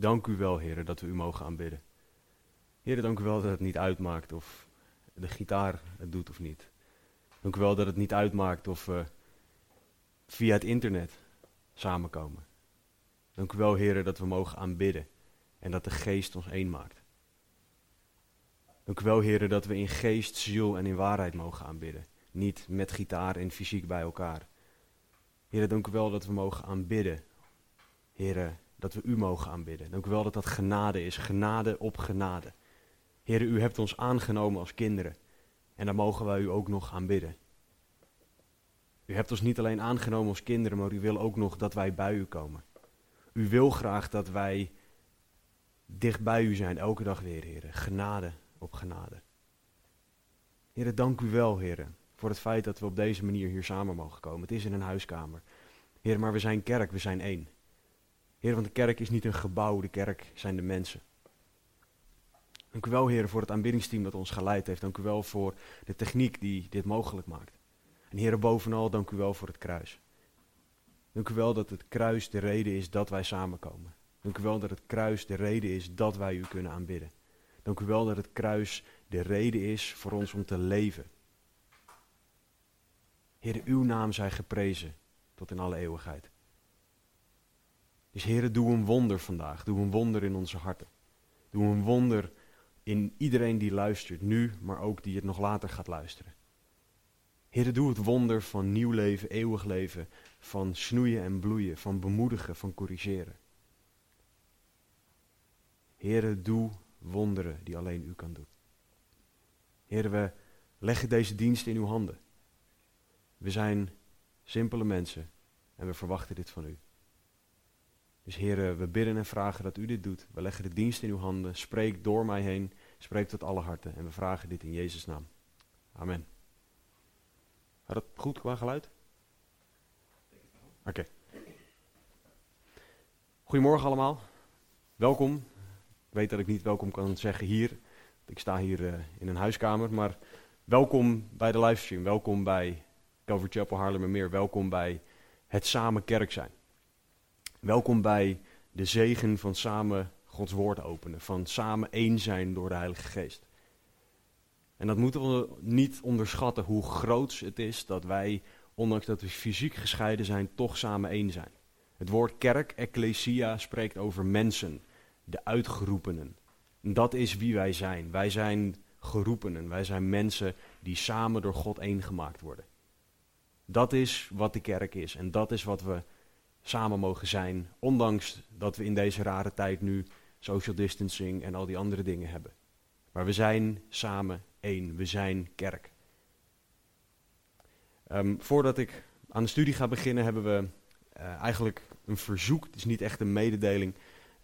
Dank u wel, Heer, dat we u mogen aanbidden. Heer, dank u wel dat het niet uitmaakt of de gitaar het doet of niet. Dank u wel dat het niet uitmaakt of we via het internet samenkomen. Dank u wel, Heer, dat we mogen aanbidden en dat de geest ons één maakt. Dank u wel, Heer, dat we in geest, ziel en in waarheid mogen aanbidden. Niet met gitaar en fysiek bij elkaar. Heer, dank u wel dat we mogen aanbidden. Heer, dat we u mogen aanbidden. Dank u wel dat dat genade is, genade op genade. Heer, u hebt ons aangenomen als kinderen. En dan mogen wij u ook nog aanbidden. U hebt ons niet alleen aangenomen als kinderen, maar u wil ook nog dat wij bij u komen. U wil graag dat wij dicht bij u zijn, elke dag weer, heren. Genade op genade. Heren, dank u wel, heren, voor het feit dat we op deze manier hier samen mogen komen. Het is in een huiskamer. Heren, maar we zijn kerk, we zijn één. Heren, want de kerk is niet een gebouw, de kerk zijn de mensen. Dank u wel, heren, voor het aanbiddingsteam dat ons geleid heeft. Dank u wel voor de techniek die dit mogelijk maakt. En heren, bovenal, dank u wel voor het kruis. Dank u wel dat het kruis de reden is dat wij samenkomen. Dank u wel dat het kruis de reden is dat wij u kunnen aanbidden. Dank u wel dat het kruis de reden is voor ons om te leven. Heer, uw naam zij geprezen tot in alle eeuwigheid. Dus Heer, doe een wonder vandaag. Doe een wonder in onze harten. Doe een wonder in iedereen die luistert, nu, maar ook die het nog later gaat luisteren. Heer, doe het wonder van nieuw leven, eeuwig leven, van snoeien en bloeien, van bemoedigen, van corrigeren. Heer, doe wonderen die alleen u kan doen. Heer, we leggen deze dienst in uw handen. We zijn simpele mensen en we verwachten dit van u. Dus heren, we bidden en vragen dat u dit doet. We leggen de dienst in uw handen. Spreek door mij heen. Spreek tot alle harten. En we vragen dit in Jezus' naam. Amen. Gaat het goed qua geluid? Oké. Goedemorgen allemaal. Welkom. Ik weet dat ik niet welkom kan zeggen hier. Ik sta hier uh, in een huiskamer. Maar welkom bij de livestream. Welkom bij Calvary Chapel Haarlemmermeer. Welkom bij het samen kerk zijn. Welkom bij de zegen van samen Gods woord openen, van samen één zijn door de Heilige Geest. En dat moeten we niet onderschatten hoe groot het is dat wij, ondanks dat we fysiek gescheiden zijn, toch samen één zijn. Het woord kerk, ecclesia, spreekt over mensen, de uitgeroepenen. En dat is wie wij zijn. Wij zijn geroepenen, wij zijn mensen die samen door God één gemaakt worden. Dat is wat de kerk is en dat is wat we samen mogen zijn, ondanks dat we in deze rare tijd nu social distancing en al die andere dingen hebben. Maar we zijn samen één, we zijn kerk. Um, voordat ik aan de studie ga beginnen, hebben we uh, eigenlijk een verzoek. Het is niet echt een mededeling.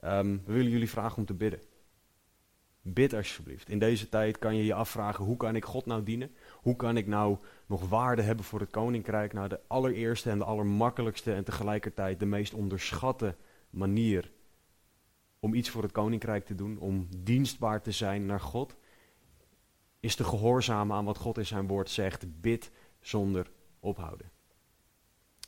Um, we willen jullie vragen om te bidden. Bid alsjeblieft. In deze tijd kan je je afvragen: hoe kan ik God nou dienen? Hoe kan ik nou nog waarde hebben voor het koninkrijk? Nou, de allereerste en de allermakkelijkste en tegelijkertijd de meest onderschatte manier om iets voor het koninkrijk te doen, om dienstbaar te zijn naar God, is te gehoorzamen aan wat God in zijn woord zegt. Bid zonder ophouden.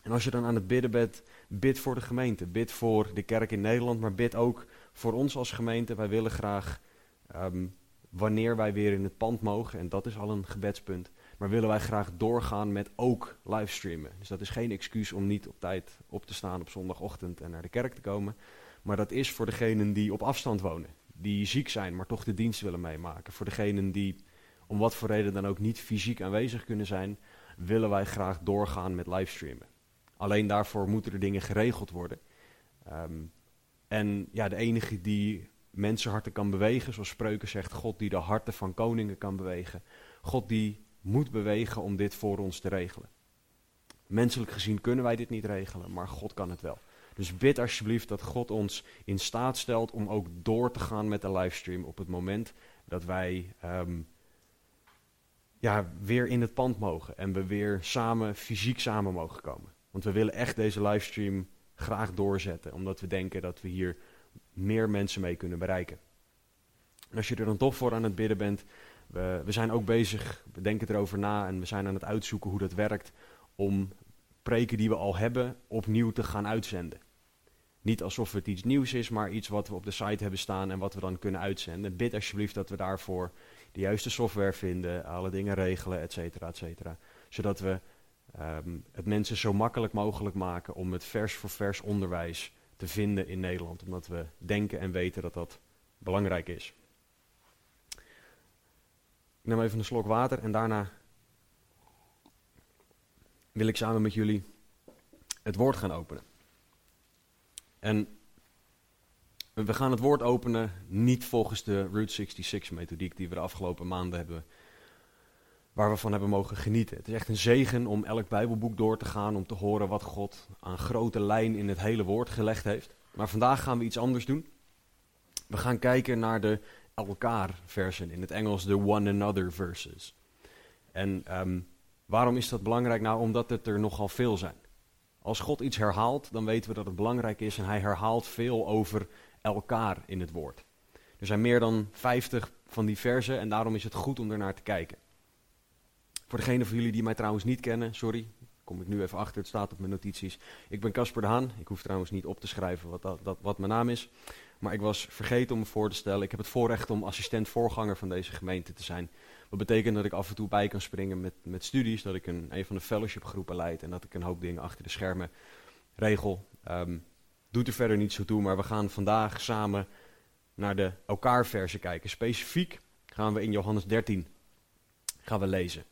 En als je dan aan het bidden bent, bid voor de gemeente, bid voor de kerk in Nederland, maar bid ook voor ons als gemeente. Wij willen graag, um, wanneer wij weer in het pand mogen, en dat is al een gebedspunt, maar willen wij graag doorgaan met ook livestreamen. Dus dat is geen excuus om niet op tijd op te staan op zondagochtend en naar de kerk te komen. Maar dat is voor degenen die op afstand wonen. Die ziek zijn, maar toch de dienst willen meemaken. Voor degenen die om wat voor reden dan ook niet fysiek aanwezig kunnen zijn, willen wij graag doorgaan met livestreamen. Alleen daarvoor moeten er dingen geregeld worden. Um, en ja, de enige die mensenharten kan bewegen, zoals Spreuken zegt, God die de harten van koningen kan bewegen. God die moet bewegen om dit voor ons te regelen. Menselijk gezien kunnen wij dit niet regelen, maar God kan het wel. Dus bid alsjeblieft dat God ons in staat stelt om ook door te gaan met de livestream op het moment dat wij ehm, ja, weer in het pand mogen en we weer samen, fysiek samen mogen komen. Want we willen echt deze livestream graag doorzetten, omdat we denken dat we hier meer mensen mee kunnen bereiken. En als je er dan toch voor aan het bidden bent, we, we zijn ook bezig, we denken erover na en we zijn aan het uitzoeken hoe dat werkt om preken die we al hebben opnieuw te gaan uitzenden. Niet alsof het iets nieuws is, maar iets wat we op de site hebben staan en wat we dan kunnen uitzenden. Bid alsjeblieft dat we daarvoor de juiste software vinden, alle dingen regelen, et cetera, et cetera. Zodat we ehm, het mensen zo makkelijk mogelijk maken om het vers voor vers onderwijs te vinden in Nederland. Omdat we denken en weten dat dat belangrijk is. Ik neem even een slok water en daarna wil ik samen met jullie het woord gaan openen. En we gaan het woord openen niet volgens de Route 66 methodiek die we de afgelopen maanden hebben, waar we van hebben mogen genieten. Het is echt een zegen om elk Bijbelboek door te gaan, om te horen wat God aan grote lijn in het hele woord gelegd heeft. Maar vandaag gaan we iets anders doen. We gaan kijken naar de elkaar versen, in het Engels de one another verses. En ehm, waarom is dat belangrijk? Nou, omdat het er nogal veel zijn. Als God iets herhaalt, dan weten we dat het belangrijk is en hij herhaalt veel over elkaar in het woord. Er zijn meer dan 50 van die versen en daarom is het goed om ernaar te kijken. Voor degenen van jullie die mij trouwens niet kennen, sorry, kom ik nu even achter, het staat op mijn notities. Ik ben Casper de Haan, ik hoef trouwens niet op te schrijven wat, dat, wat mijn naam is. Maar ik was vergeten om me voor te stellen, ik heb het voorrecht om assistent-voorganger van deze gemeente te zijn. Wat betekent dat ik af en toe bij kan springen met, met studies, dat ik een, een van de fellowshipgroepen leid en dat ik een hoop dingen achter de schermen regel. Um, doet er verder niet zo toe, maar we gaan vandaag samen naar de elkaar versen kijken. Specifiek gaan we in Johannes 13 gaan we lezen.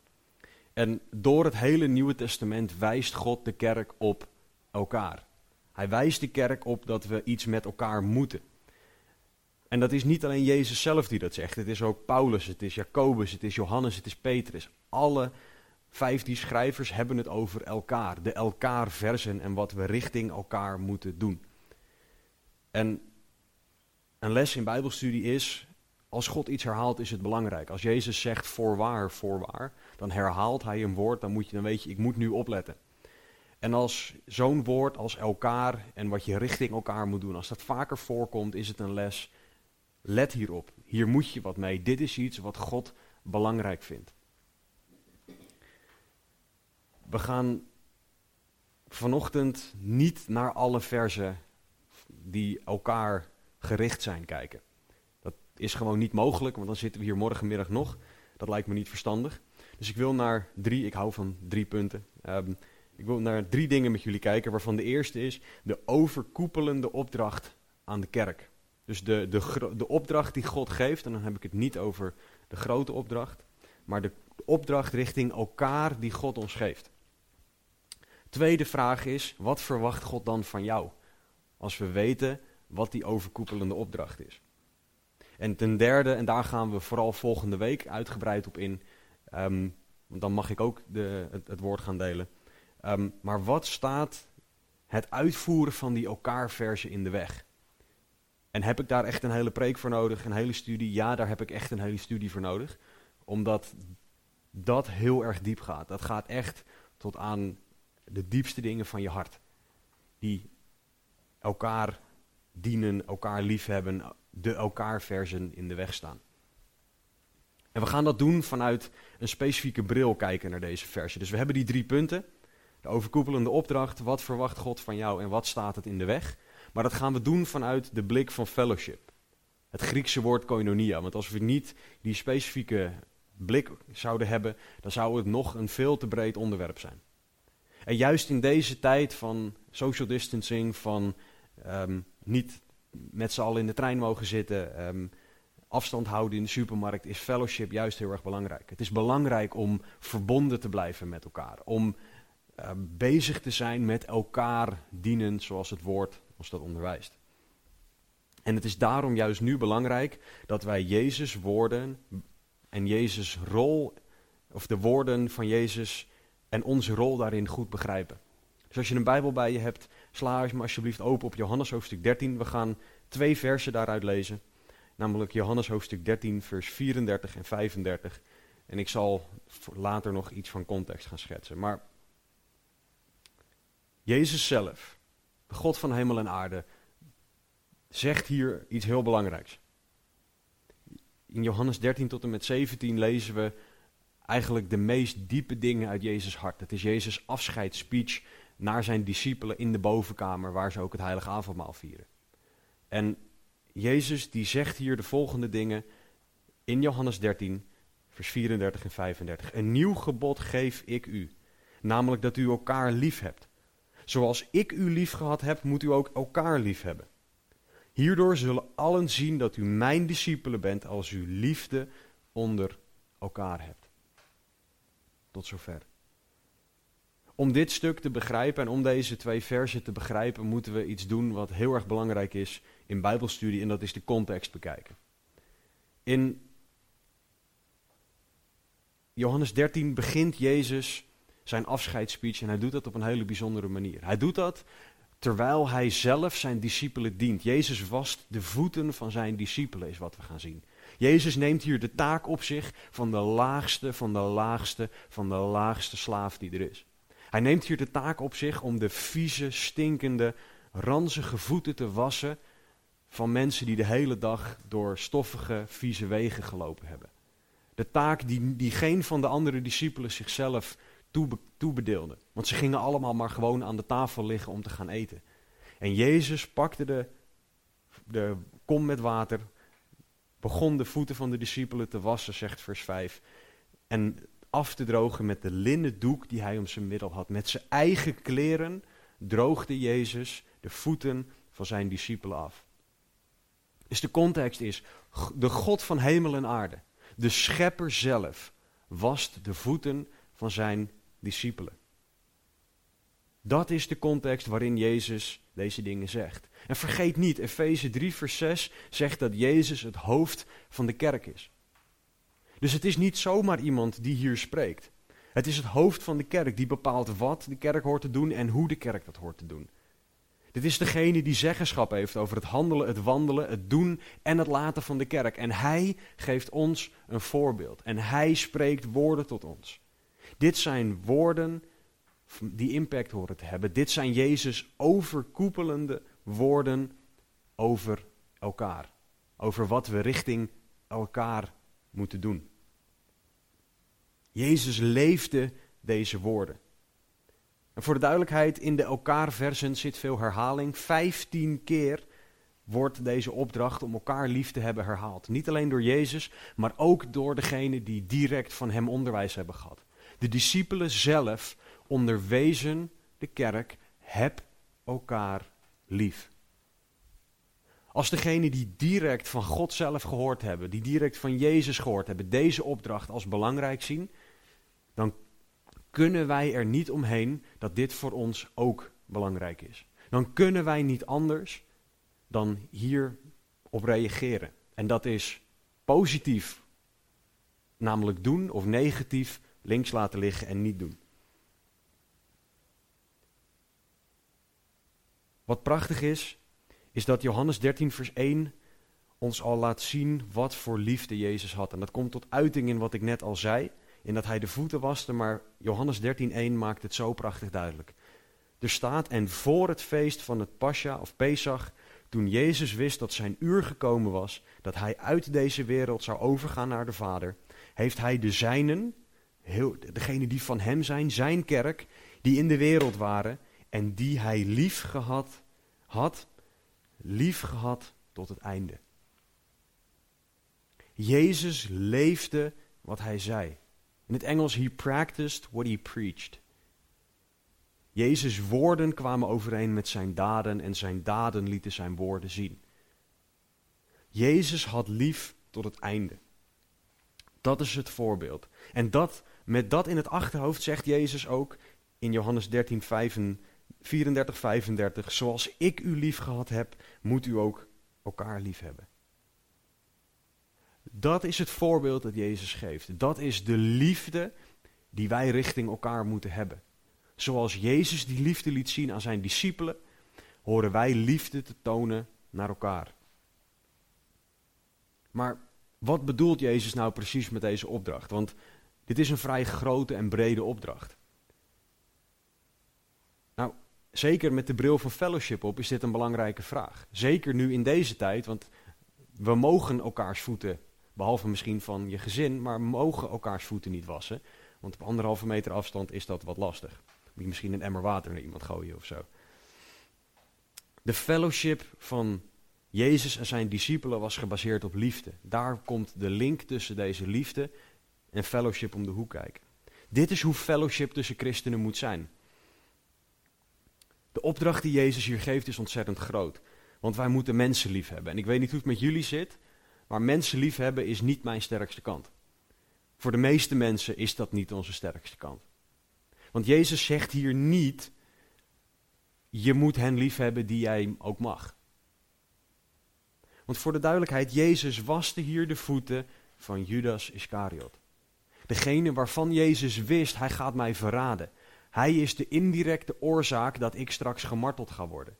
En door het hele Nieuwe Testament wijst God de kerk op elkaar. Hij wijst de kerk op dat we iets met elkaar moeten. En dat is niet alleen Jezus zelf die dat zegt. Het is ook Paulus, het is Jacobus, het is Johannes, het is Petrus. Alle vijftien schrijvers hebben het over elkaar. De elkaar versen en wat we richting elkaar moeten doen. En een les in Bijbelstudie is, als God iets herhaalt is het belangrijk. Als Jezus zegt voorwaar, voorwaar, dan herhaalt hij een woord, dan, moet je, dan weet je, ik moet nu opletten. En als zo'n woord als elkaar en wat je richting elkaar moet doen, als dat vaker voorkomt, is het een les. Let hierop. Hier moet je wat mee. Dit is iets wat God belangrijk vindt. We gaan vanochtend niet naar alle versen die elkaar gericht zijn kijken. Dat is gewoon niet mogelijk, want dan zitten we hier morgenmiddag nog. Dat lijkt me niet verstandig. Dus ik wil naar drie, ik hou van drie punten. Ehm, ik wil naar drie dingen met jullie kijken, waarvan de eerste is de overkoepelende opdracht aan de kerk. Dus de, de, de opdracht die God geeft, en dan heb ik het niet over de grote opdracht, maar de opdracht richting elkaar die God ons geeft. Tweede vraag is, wat verwacht God dan van jou? Als we weten wat die overkoepelende opdracht is. En ten derde, en daar gaan we vooral volgende week uitgebreid op in, um, dan mag ik ook de, het, woord gaan delen. Um, maar wat staat het uitvoeren van die elkaar-versen in de weg? En heb ik daar echt een hele preek voor nodig, een hele studie? Ja, daar heb ik echt een hele studie voor nodig. Omdat dat heel erg diep gaat. Dat gaat echt tot aan de diepste dingen van je hart. Die elkaar dienen, elkaar liefhebben, de elkaar versen in de weg staan. En we gaan dat doen vanuit een specifieke bril kijken naar deze versen. Dus we hebben die drie punten. De overkoepelende opdracht, wat verwacht God van jou en wat staat het in de weg? Maar dat gaan we doen vanuit de blik van fellowship. Het Griekse woord koinonia. Want als we niet die specifieke blik zouden hebben, dan zou het nog een veel te breed onderwerp zijn. En juist in deze tijd van social distancing, van um, niet met z'n allen in de trein mogen zitten, um, afstand houden in de supermarkt, is fellowship juist heel erg belangrijk. Het is belangrijk om verbonden te blijven met elkaar, om uh, bezig te zijn met elkaar dienen zoals het woord ons dat onderwijst. En het is daarom juist nu belangrijk dat wij Jezus woorden en Jezus rol, of de woorden van Jezus en onze rol daarin goed begrijpen. Dus als je een Bijbel bij je hebt, Sla maar alsjeblieft open op Johannes hoofdstuk 13. We gaan twee versen daaruit lezen. Namelijk Johannes hoofdstuk 13, vers 34 en 35. En ik zal later nog iets van context gaan schetsen. Maar Jezus zelf, de God van hemel en aarde, zegt hier iets heel belangrijks. In Johannes 13 tot en met 17 lezen we eigenlijk de meest diepe dingen uit Jezus hart. Het is Jezus' afscheidsspeech naar zijn discipelen in de bovenkamer, waar ze ook het heilige avondmaal vieren. En Jezus die zegt hier de volgende dingen in Johannes 13, vers 34 en 35. Een nieuw gebod geef ik u, namelijk dat u elkaar lief hebt. Zoals ik u lief gehad heb, moet u ook elkaar lief hebben. Hierdoor zullen allen zien dat u mijn discipelen bent als u liefde onder elkaar hebt. Tot zover. Om dit stuk te begrijpen en om deze twee versen te begrijpen, moeten we iets doen wat heel erg belangrijk is in Bijbelstudie en dat is de context bekijken. In Johannes 13 begint Jezus zijn afscheidsspeech en hij doet dat op een hele bijzondere manier. Hij doet dat terwijl hij zelf zijn discipelen dient. Jezus wast de voeten van zijn discipelen, is wat we gaan zien. Jezus neemt hier de taak op zich van de laagste, van de laagste, van de laagste slaaf die er is. Hij neemt hier de taak op zich om de vieze, stinkende, ranzige voeten te wassen van mensen die de hele dag door stoffige, vieze wegen gelopen hebben. De taak die, die geen van de andere discipelen zichzelf toebe, toebedeelde. Want ze gingen allemaal maar gewoon aan de tafel liggen om te gaan eten. En Jezus pakte de, de kom met water, begon de voeten van de discipelen te wassen, zegt vers 5. En af te drogen met de linnen doek die hij om zijn middel had. Met zijn eigen kleren droogde Jezus de voeten van zijn discipelen af. Dus de context is, de God van hemel en aarde, de schepper zelf, wast de voeten van zijn discipelen. Dat is de context waarin Jezus deze dingen zegt. En vergeet niet, Efeze 3, vers 6 zegt dat Jezus het hoofd van de kerk is. Dus het is niet zomaar iemand die hier spreekt. Het is het hoofd van de kerk die bepaalt wat de kerk hoort te doen en hoe de kerk dat hoort te doen. Dit is degene die zeggenschap heeft over het handelen, het wandelen, het doen en het laten van de kerk. En hij geeft ons een voorbeeld. En hij spreekt woorden tot ons. Dit zijn woorden die impact horen te hebben. Dit zijn Jezus overkoepelende woorden over elkaar. Over wat we richting elkaar moeten doen. Jezus leefde deze woorden. En voor de duidelijkheid, in de elkaar versen zit veel herhaling. Vijftien keer wordt deze opdracht om elkaar lief te hebben herhaald. Niet alleen door Jezus, maar ook door degenen die direct van hem onderwijs hebben gehad. De discipelen zelf onderwezen de kerk, heb elkaar lief. Als degenen die direct van God zelf gehoord hebben, die direct van Jezus gehoord hebben, deze opdracht als belangrijk zien, dan kunnen wij er niet omheen dat dit voor ons ook belangrijk is. Dan kunnen wij niet anders dan hierop reageren. En dat is positief, namelijk doen, of negatief, links laten liggen en niet doen. Wat prachtig is, is dat Johannes 13, vers 1 ons al laat zien wat voor liefde Jezus had. En dat komt tot uiting in wat ik net al zei, in dat hij de voeten waste, maar Johannes 13, 1 maakt het zo prachtig duidelijk. Er staat, en voor het feest van het Pascha of Pesach, toen Jezus wist dat zijn uur gekomen was, dat hij uit deze wereld zou overgaan naar de Vader, heeft hij de zijnen, heel, degene die van hem zijn, zijn kerk, die in de wereld waren en die hij lief gehad had, lief gehad tot het einde. Jezus leefde wat hij zei. In het Engels, he practiced what he preached. Jezus' woorden kwamen overeen met zijn daden en zijn daden lieten zijn woorden zien. Jezus had lief tot het einde. Dat is het voorbeeld. En dat, met dat in het achterhoofd zegt Jezus ook in Johannes 13, 34, 35, zoals ik u lief gehad heb, moet u ook elkaar lief hebben. Dat is het voorbeeld dat Jezus geeft. Dat is de liefde die wij richting elkaar moeten hebben. Zoals Jezus die liefde liet zien aan zijn discipelen, horen wij liefde te tonen naar elkaar. Maar wat bedoelt Jezus nou precies met deze opdracht? Want dit is een vrij grote en brede opdracht. Nou, zeker met de bril van fellowship op is dit een belangrijke vraag. Zeker nu in deze tijd, want we mogen elkaars voeten, behalve misschien van je gezin, maar mogen elkaars voeten niet wassen. Want op anderhalve meter afstand is dat wat lastig. Moet je misschien een emmer water naar iemand gooien of zo. De fellowship van Jezus en zijn discipelen was gebaseerd op liefde. Daar komt de link tussen deze liefde en fellowship om de hoek kijken. Dit is hoe fellowship tussen christenen moet zijn. De opdracht die Jezus hier geeft is ontzettend groot. Want wij moeten mensen lief hebben. En ik weet niet hoe het met jullie zit, maar mensen lief hebben is niet mijn sterkste kant. Voor de meeste mensen is dat niet onze sterkste kant. Want Jezus zegt hier niet, je moet hen lief hebben die jij ook mag. Want voor de duidelijkheid, Jezus waste hier de voeten van Judas Iscariot. Degene waarvan Jezus wist, hij gaat mij verraden. Hij is de indirecte oorzaak dat ik straks gemarteld ga worden.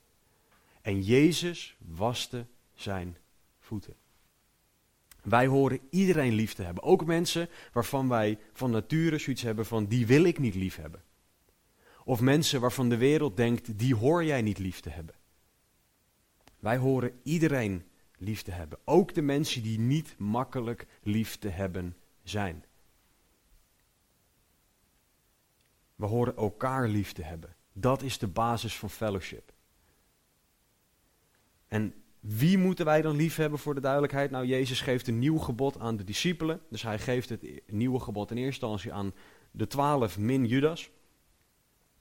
En Jezus waste zijn voeten. Wij horen iedereen lief te hebben. Ook mensen waarvan wij van nature zoiets hebben van die wil ik niet lief hebben. Of mensen waarvan de wereld denkt die hoor jij niet lief te hebben. Wij horen iedereen lief te hebben. Ook de mensen die niet makkelijk lief te hebben zijn. We horen elkaar lief te hebben. Dat is de basis van fellowship. En wie moeten wij dan lief hebben voor de duidelijkheid? Nou, Jezus geeft een nieuw gebod aan de discipelen. Dus hij geeft het nieuwe gebod in eerste instantie aan de twaalf min Judas.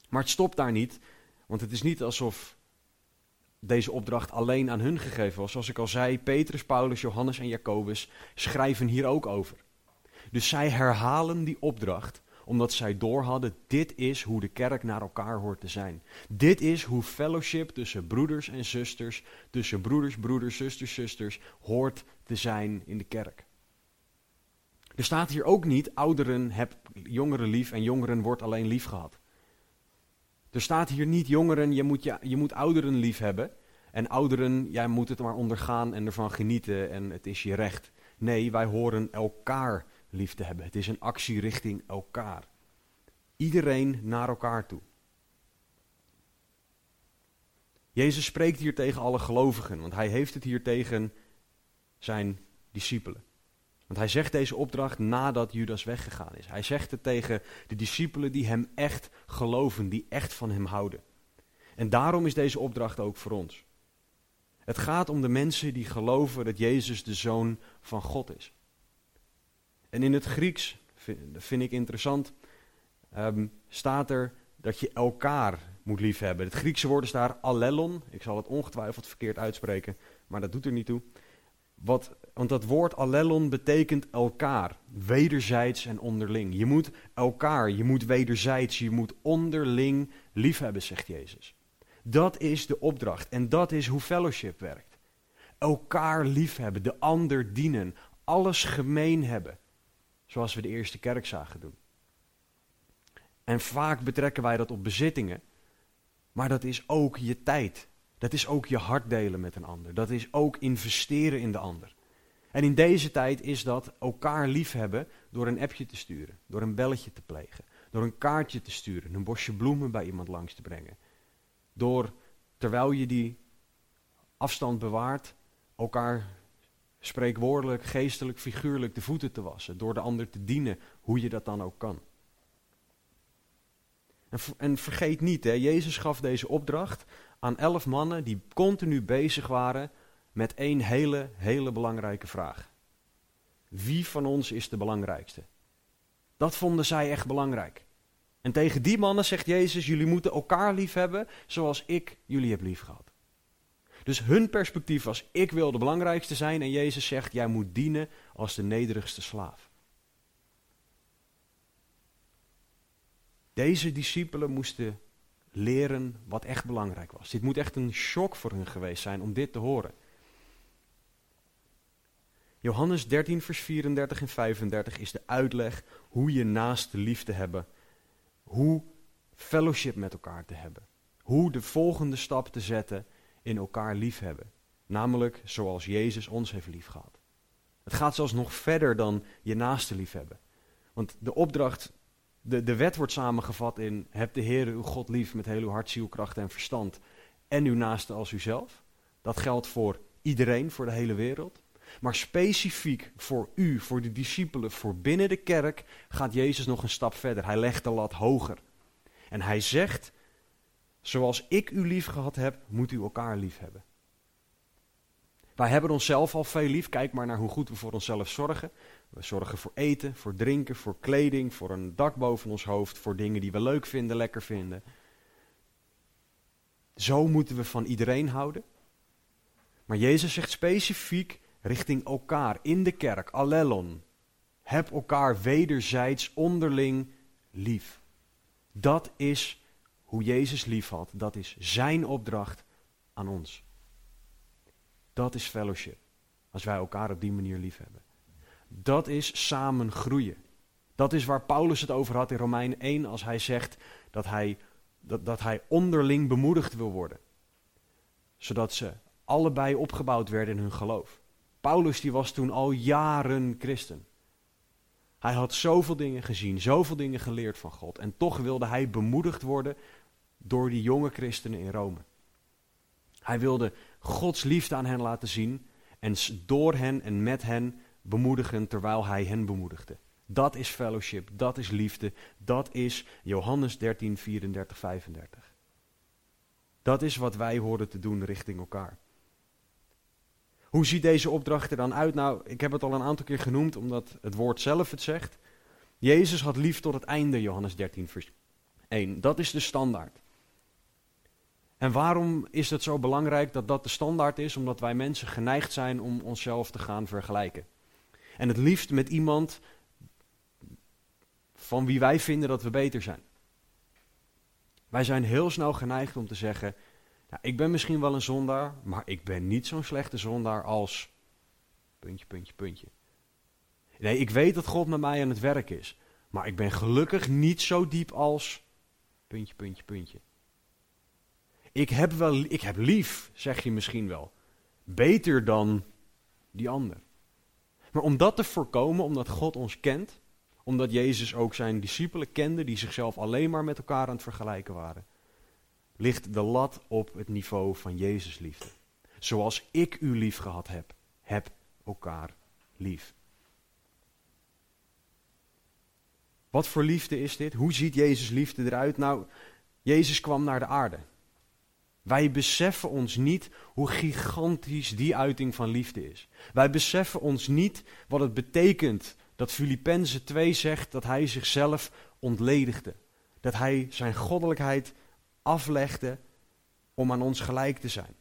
Maar het stopt daar niet, want het is niet alsof deze opdracht alleen aan hun gegeven was. Zoals ik al zei, Petrus, Paulus, Johannes en Jacobus schrijven hier ook over. Dus zij herhalen die opdracht omdat zij doorhadden, dit is hoe de kerk naar elkaar hoort te zijn. Dit is hoe fellowship tussen broeders en zusters, tussen broeders, broeders, zusters, zusters, hoort te zijn in de kerk. Er staat hier ook niet, ouderen heb jongeren lief en jongeren wordt alleen lief gehad. Er staat hier niet, jongeren, je moet, je, je moet ouderen lief hebben. En ouderen, jij moet het maar ondergaan en ervan genieten en het is je recht. Nee, wij horen elkaar lief te hebben. Het is een actie richting elkaar. Iedereen naar elkaar toe. Jezus spreekt hier tegen alle gelovigen, want hij heeft het hier tegen zijn discipelen. Want hij zegt deze opdracht nadat Judas weggegaan is. Hij zegt het tegen de discipelen die hem echt geloven, die echt van hem houden. En daarom is deze opdracht ook voor ons. Het gaat om de mensen die geloven dat Jezus de zoon van God is. En in het Grieks, vind ik interessant, um, staat er dat je elkaar moet liefhebben. Het Griekse woord is daar allelon. Ik zal het ongetwijfeld verkeerd uitspreken, maar dat doet er niet toe. Wat, want dat woord allelon betekent elkaar, wederzijds en onderling. Je moet elkaar, je moet wederzijds, je moet onderling liefhebben, zegt Jezus. Dat is de opdracht en dat is hoe fellowship werkt. Elkaar liefhebben, de ander dienen, alles gemeen hebben. Zoals we de eerste kerk zagen doen. En vaak betrekken wij dat op bezittingen. Maar dat is ook je tijd. Dat is ook je hart delen met een ander. Dat is ook investeren in de ander. En in deze tijd is dat elkaar liefhebben door een appje te sturen, door een belletje te plegen, door een kaartje te sturen, een bosje bloemen bij iemand langs te brengen. Door, terwijl je die afstand bewaart, elkaar spreekwoordelijk, geestelijk, figuurlijk de voeten te wassen, door de ander te dienen, hoe je dat dan ook kan. En, en vergeet niet, hè, Jezus gaf deze opdracht aan elf mannen die continu bezig waren met één hele, hele belangrijke vraag. Wie van ons is de belangrijkste? Dat vonden zij echt belangrijk. En tegen die mannen zegt Jezus, jullie moeten elkaar lief hebben zoals ik jullie heb lief gehad. Dus hun perspectief was, ik wil de belangrijkste zijn en Jezus zegt, jij moet dienen als de nederigste slaaf. Deze discipelen moesten leren wat echt belangrijk was. Dit moet echt een shock voor hun geweest zijn om dit te horen. Johannes 13, vers 34 en 35 is de uitleg hoe je naast de liefde hebben, hoe fellowship met elkaar te hebben, hoe de volgende stap te zetten in elkaar liefhebben. Namelijk zoals Jezus ons heeft liefgehad. Het gaat zelfs nog verder dan je naaste liefhebben. Want de opdracht, de, de wet wordt samengevat in: heb de Heer uw God lief met heel uw hart, ziel, kracht en verstand. En uw naaste als uzelf. Dat geldt voor iedereen, voor de hele wereld. Maar specifiek voor u, voor de discipelen, voor binnen de kerk, gaat Jezus nog een stap verder. Hij legt de lat hoger. En hij zegt: Zoals ik u lief gehad heb, moet u elkaar lief hebben. Wij hebben onszelf al veel lief. Kijk maar naar hoe goed we voor onszelf zorgen. We zorgen voor eten, voor drinken, voor kleding, voor een dak boven ons hoofd, voor dingen die we leuk vinden, lekker vinden. Zo moeten we van iedereen houden. Maar Jezus zegt specifiek richting elkaar in de kerk, allelon. Heb elkaar wederzijds onderling lief. Dat is hoe Jezus lief had. Dat is zijn opdracht aan ons. Dat is fellowship. Als wij elkaar op die manier lief hebben. Dat is samen groeien. Dat is waar Paulus het over had in Romeinen 1 als hij zegt dat hij, dat, dat hij onderling bemoedigd wil worden. Zodat ze allebei opgebouwd werden in hun geloof. Paulus die was toen al jaren christen. Hij had zoveel dingen gezien, zoveel dingen geleerd van God. En toch wilde hij bemoedigd worden door die jonge christenen in Rome. Hij wilde Gods liefde aan hen laten zien en door hen en met hen bemoedigen terwijl hij hen bemoedigde. Dat is fellowship, dat is liefde, dat is Johannes 13, 34, 35. Dat is wat wij horen te doen richting elkaar. Hoe ziet deze opdracht er dan uit? Nou, ik heb het al een aantal keer genoemd, omdat het woord zelf het zegt. Jezus had lief tot het einde, Johannes 13, vers 1. Dat is de standaard. En waarom is het zo belangrijk dat dat de standaard is? Omdat wij mensen geneigd zijn om onszelf te gaan vergelijken. En het liefst met iemand van wie wij vinden dat we beter zijn. Wij zijn heel snel geneigd om te zeggen: nou, Ik ben misschien wel een zondaar, maar ik ben niet zo'n slechte zondaar als. Puntje, puntje, puntje. Nee, ik weet dat God met mij aan het werk is, maar ik ben gelukkig niet zo diep als. Puntje, puntje, puntje. Ik heb, wel, ik heb lief, zeg je misschien wel. Beter dan die ander. Maar om dat te voorkomen, omdat God ons kent, omdat Jezus ook zijn discipelen kende, die zichzelf alleen maar met elkaar aan het vergelijken waren, ligt de lat op het niveau van Jezus liefde. Zoals ik u lief gehad heb, heb elkaar lief. Wat voor liefde is dit? Hoe ziet Jezus liefde eruit? Nou, Jezus kwam naar de aarde. Wij beseffen ons niet hoe gigantisch die uiting van liefde is. Wij beseffen ons niet wat het betekent dat Filippenzen 2 zegt dat hij zichzelf ontledigde. Dat hij zijn goddelijkheid aflegde om aan ons gelijk te zijn.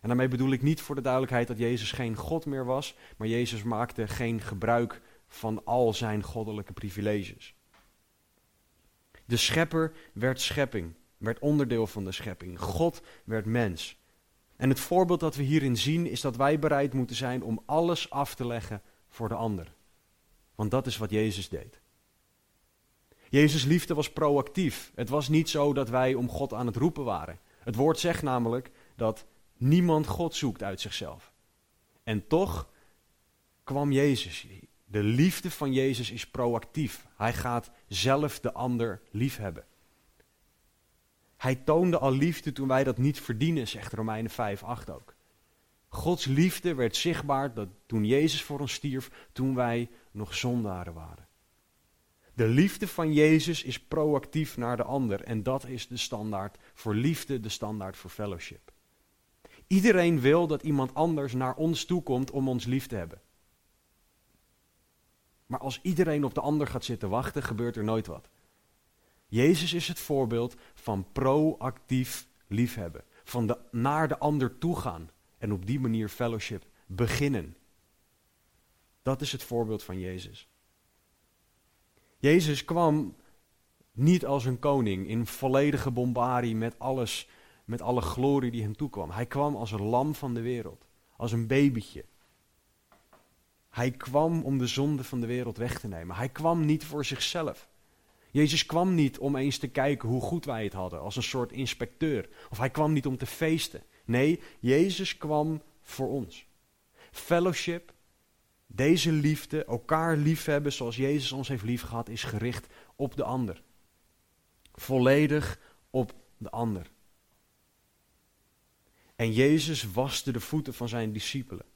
En daarmee bedoel ik niet voor de duidelijkheid dat Jezus geen God meer was, maar Jezus maakte geen gebruik van al zijn goddelijke privileges. De schepper werd schepping werd onderdeel van de schepping. God werd mens. En het voorbeeld dat we hierin zien is dat wij bereid moeten zijn om alles af te leggen voor de ander. Want dat is wat Jezus deed. Jezus' liefde was proactief. Het was niet zo dat wij om God aan het roepen waren. Het woord zegt namelijk dat niemand God zoekt uit zichzelf. En toch kwam Jezus. De liefde van Jezus is proactief. Hij gaat zelf de ander liefhebben. Hij toonde al liefde toen wij dat niet verdienen, zegt Romeinen 5, 8 ook. Gods liefde werd zichtbaar dat toen Jezus voor ons stierf, toen wij nog zondaren waren. De liefde van Jezus is proactief naar de ander en dat is de standaard voor liefde, de standaard voor fellowship. Iedereen wil dat iemand anders naar ons toe komt om ons lief te hebben. Maar als iedereen op de ander gaat zitten wachten, gebeurt er nooit wat. Jezus is het voorbeeld van proactief liefhebben. Van naar de ander toe gaan en op die manier fellowship beginnen. Dat is het voorbeeld van Jezus. Jezus kwam niet als een koning in volledige bombarie met alles, met alle glorie die hem toekwam. Hij kwam als een lam van de wereld, als een babytje. Hij kwam om de zonde van de wereld weg te nemen. Hij kwam niet voor zichzelf. Jezus kwam niet om eens te kijken hoe goed wij het hadden, als een soort inspecteur. Of hij kwam niet om te feesten. Nee, Jezus kwam voor ons. Fellowship, deze liefde, elkaar liefhebben zoals Jezus ons heeft liefgehad, is gericht op de ander. Volledig op de ander. En Jezus waste de voeten van zijn discipelen.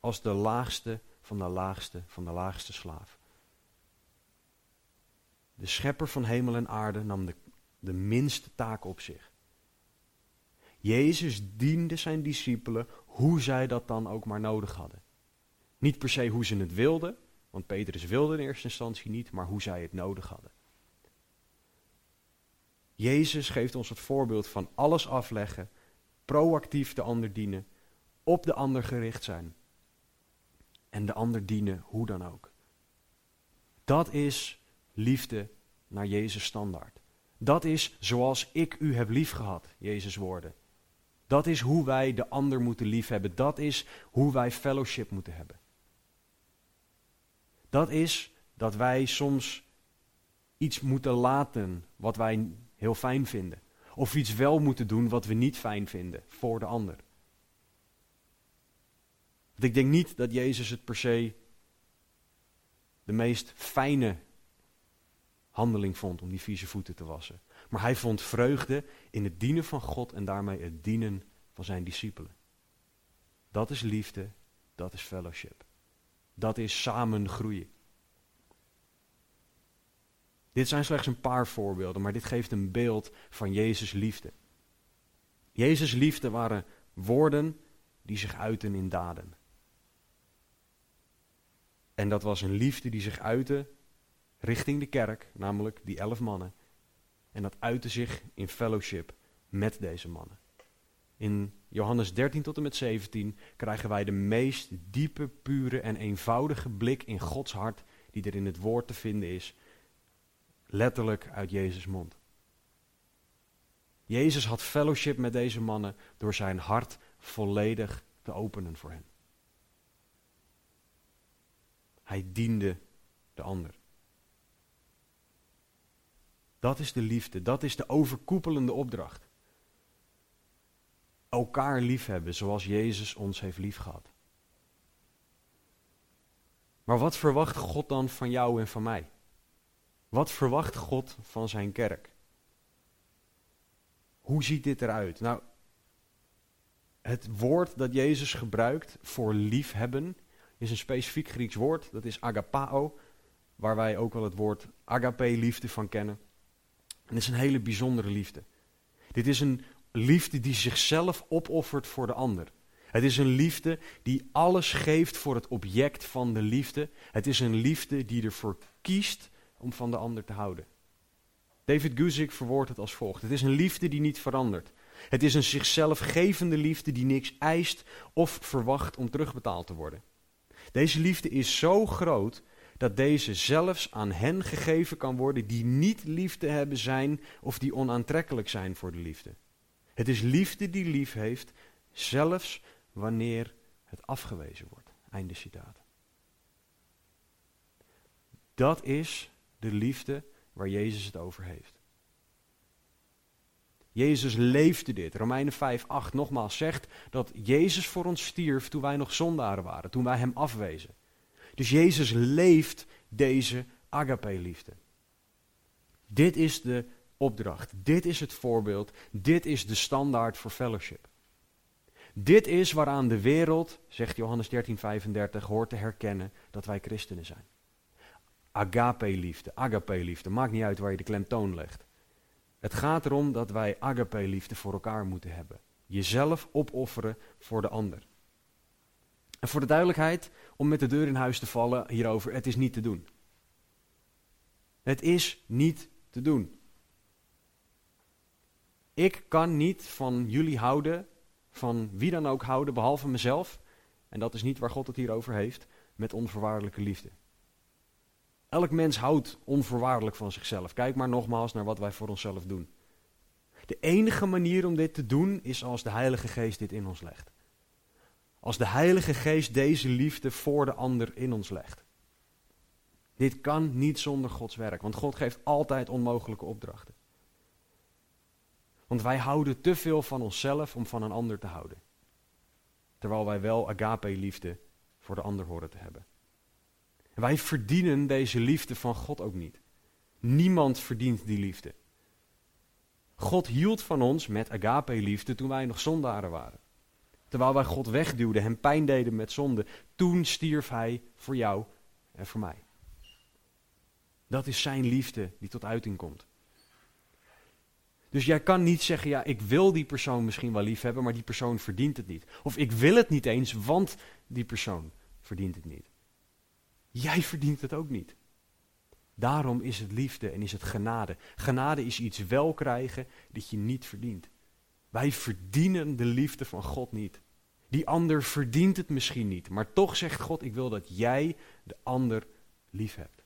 Als de laagste van de laagste van de laagste slaaf. De schepper van hemel en aarde nam de, de minste taak op zich. Jezus diende zijn discipelen hoe zij dat dan ook maar nodig hadden. Niet per se hoe ze het wilden, want Petrus wilde in eerste instantie niet, maar hoe zij het nodig hadden. Jezus geeft ons het voorbeeld van alles afleggen, proactief de ander dienen, op de ander gericht zijn en de ander dienen hoe dan ook. Dat is liefde naar Jezus standaard. Dat is zoals ik u heb liefgehad, Jezus woorden. Dat is hoe wij de ander moeten liefhebben. Dat is hoe wij fellowship moeten hebben. Dat is dat wij soms iets moeten laten wat wij heel fijn vinden. Of iets wel moeten doen wat we niet fijn vinden voor de ander. Want ik denk niet dat Jezus het per se de meest fijne handeling vond om die vieze voeten te wassen. Maar hij vond vreugde in het dienen van God en daarmee het dienen van zijn discipelen. Dat is liefde, dat is fellowship. Dat is samen groeien. Dit zijn slechts een paar voorbeelden, maar dit geeft een beeld van Jezus' liefde. Jezus' liefde waren woorden die zich uiten in daden. En dat was een liefde die zich uitte richting de kerk, namelijk die elf mannen. En dat uitte zich in fellowship met deze mannen. In Johannes 13 tot en met 17 krijgen wij de meest diepe, pure en eenvoudige blik in Gods hart die er in het woord te vinden is, letterlijk uit Jezus' mond. Jezus had fellowship met deze mannen door zijn hart volledig te openen voor hen. Hij diende de ander. Dat is de liefde, dat is de overkoepelende opdracht. Elkaar liefhebben zoals Jezus ons heeft liefgehad. Maar wat verwacht God dan van jou en van mij? Wat verwacht God van zijn kerk? Hoe ziet dit eruit? Nou, het woord dat Jezus gebruikt voor liefhebben is een specifiek Grieks woord. Dat is agapao, waar wij ook wel het woord agape, liefde van kennen. En het is een hele bijzondere liefde. Dit is een liefde die zichzelf opoffert voor de ander. Het is een liefde die alles geeft voor het object van de liefde. Het is een liefde die ervoor kiest om van de ander te houden. David Guzik verwoordt het als volgt. Het is een liefde die niet verandert. Het is een zichzelf gevende liefde die niks eist of verwacht om terugbetaald te worden. Deze liefde is zo groot dat deze zelfs aan hen gegeven kan worden die niet liefde hebben zijn of die onaantrekkelijk zijn voor de liefde. Het is liefde die lief heeft, zelfs wanneer het afgewezen wordt. Einde citaat. Dat is de liefde waar Jezus het over heeft. Jezus leefde dit. Romeinen 5, 8 nogmaals zegt dat Jezus voor ons stierf toen wij nog zondaren waren, toen wij hem afwezen. Dus Jezus leeft deze agape-liefde. Dit is de opdracht, dit is het voorbeeld, dit is de standaard voor fellowship. Dit is waaraan de wereld, zegt Johannes 13:35, hoort te herkennen dat wij christenen zijn. Agape-liefde, agape-liefde, maakt niet uit waar je de klemtoon legt. Het gaat erom dat wij agape-liefde voor elkaar moeten hebben. Jezelf opofferen voor de ander. En voor de duidelijkheid, om met de deur in huis te vallen hierover, het is niet te doen. Het is niet te doen. Ik kan niet van jullie houden, van wie dan ook houden, behalve mezelf. En dat is niet waar God het hier over heeft, met onvoorwaardelijke liefde. Elk mens houdt onvoorwaardelijk van zichzelf. Kijk maar nogmaals naar wat wij voor onszelf doen. De enige manier om dit te doen is als de Heilige Geest dit in ons legt. Als de Heilige Geest deze liefde voor de ander in ons legt. Dit kan niet zonder Gods werk, want God geeft altijd onmogelijke opdrachten. Want wij houden te veel van onszelf om van een ander te houden. Terwijl wij wel agape-liefde voor de ander horen te hebben. wij verdienen deze liefde van God ook niet. Niemand verdient die liefde. God hield van ons met agape-liefde toen wij nog zondaren waren. Terwijl wij God wegduwden, hem pijn deden met zonde, toen stierf hij voor jou en voor mij. Dat is zijn liefde die tot uiting komt. Dus jij kan niet zeggen, ja, ik wil die persoon misschien wel lief hebben, maar die persoon verdient het niet. Of ik wil het niet eens, want die persoon verdient het niet. Jij verdient het ook niet. Daarom is het liefde en is het genade. Genade is iets wel krijgen dat je niet verdient. Wij verdienen de liefde van God niet. Die ander verdient het misschien niet, maar toch zegt God: Ik wil dat jij de ander lief hebt.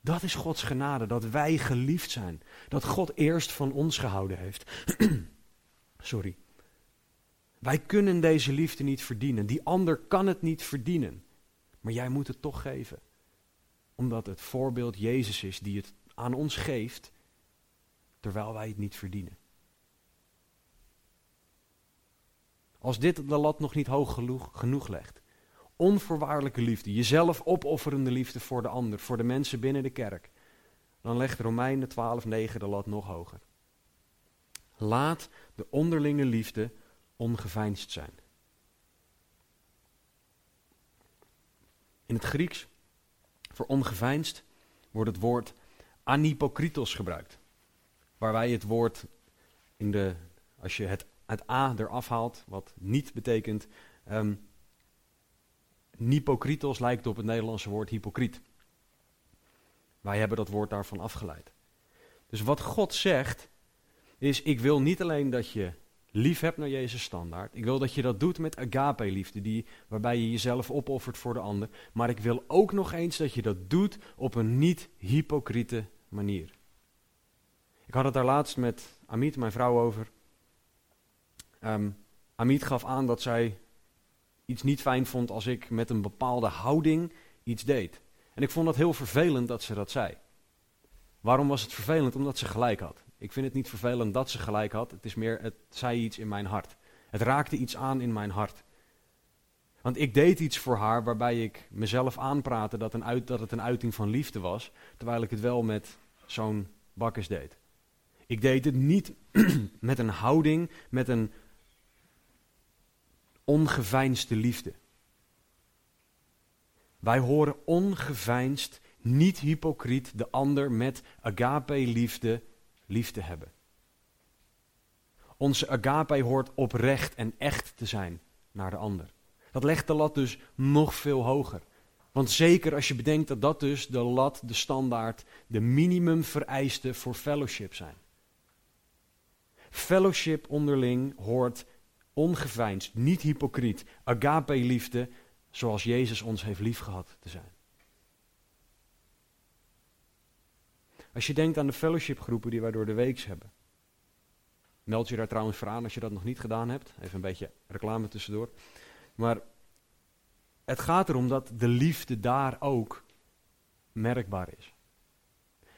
Dat is Gods genade, dat wij geliefd zijn. Dat God eerst van ons gehouden heeft. Sorry. Wij kunnen deze liefde niet verdienen. Die ander kan het niet verdienen. Maar jij moet het toch geven. Omdat het voorbeeld Jezus is die het aan ons geeft, terwijl wij het niet verdienen. Als dit de lat nog niet hoog genoeg legt. Onvoorwaardelijke liefde, jezelf opofferende liefde voor de ander, voor de mensen binnen de kerk. Dan legt Romeinen 12:9 de lat nog hoger. Laat de onderlinge liefde ongeveinsd zijn. In het Grieks voor ongeveinsd wordt het woord anhypokritos gebruikt. Waar wij het woord in de, als je het het A eraf haalt, wat niet betekent. Um, lijkt op het Nederlandse woord hypocriet. Wij hebben dat woord daarvan afgeleid. Dus wat God zegt, is: Ik wil niet alleen dat je lief hebt naar Jezus standaard. Ik wil dat je dat doet met agape-liefde, waarbij je jezelf opoffert voor de ander. Maar ik wil ook nog eens dat je dat doet op een niet-hypocriete manier. Ik had het daar laatst met Amit, mijn vrouw, over. Um, gaf aan dat zij iets niet fijn vond als ik met een bepaalde houding iets deed. En ik vond dat heel vervelend dat ze dat zei. Waarom was het vervelend? Omdat ze gelijk had. Ik vind het niet vervelend dat ze gelijk had. Het is meer, het zei iets in mijn hart. Het raakte iets aan in mijn hart. Want ik deed iets voor haar waarbij ik mezelf aanpraatte dat, een uit, dat het een uiting van liefde was, terwijl ik het wel met zo'n bakkers deed. Ik deed het niet met een houding, met een ongeveinsde liefde. Wij horen ongeveinsd, niet hypocriet, de ander met agape-liefde lief te hebben. Onze agape hoort oprecht en echt te zijn naar de ander. Dat legt de lat dus nog veel hoger. Want zeker als je bedenkt dat dat dus de lat, de standaard, de minimum vereiste voor fellowship zijn. Fellowship onderling hoort ongeveinsd, niet hypocriet, agape-liefde, zoals Jezus ons heeft liefgehad te zijn. Als je denkt aan de fellowshipgroepen die wij door de weeks hebben. Meld je daar trouwens voor aan als je dat nog niet gedaan hebt. Even een beetje reclame tussendoor. Maar het gaat erom dat de liefde daar ook merkbaar is.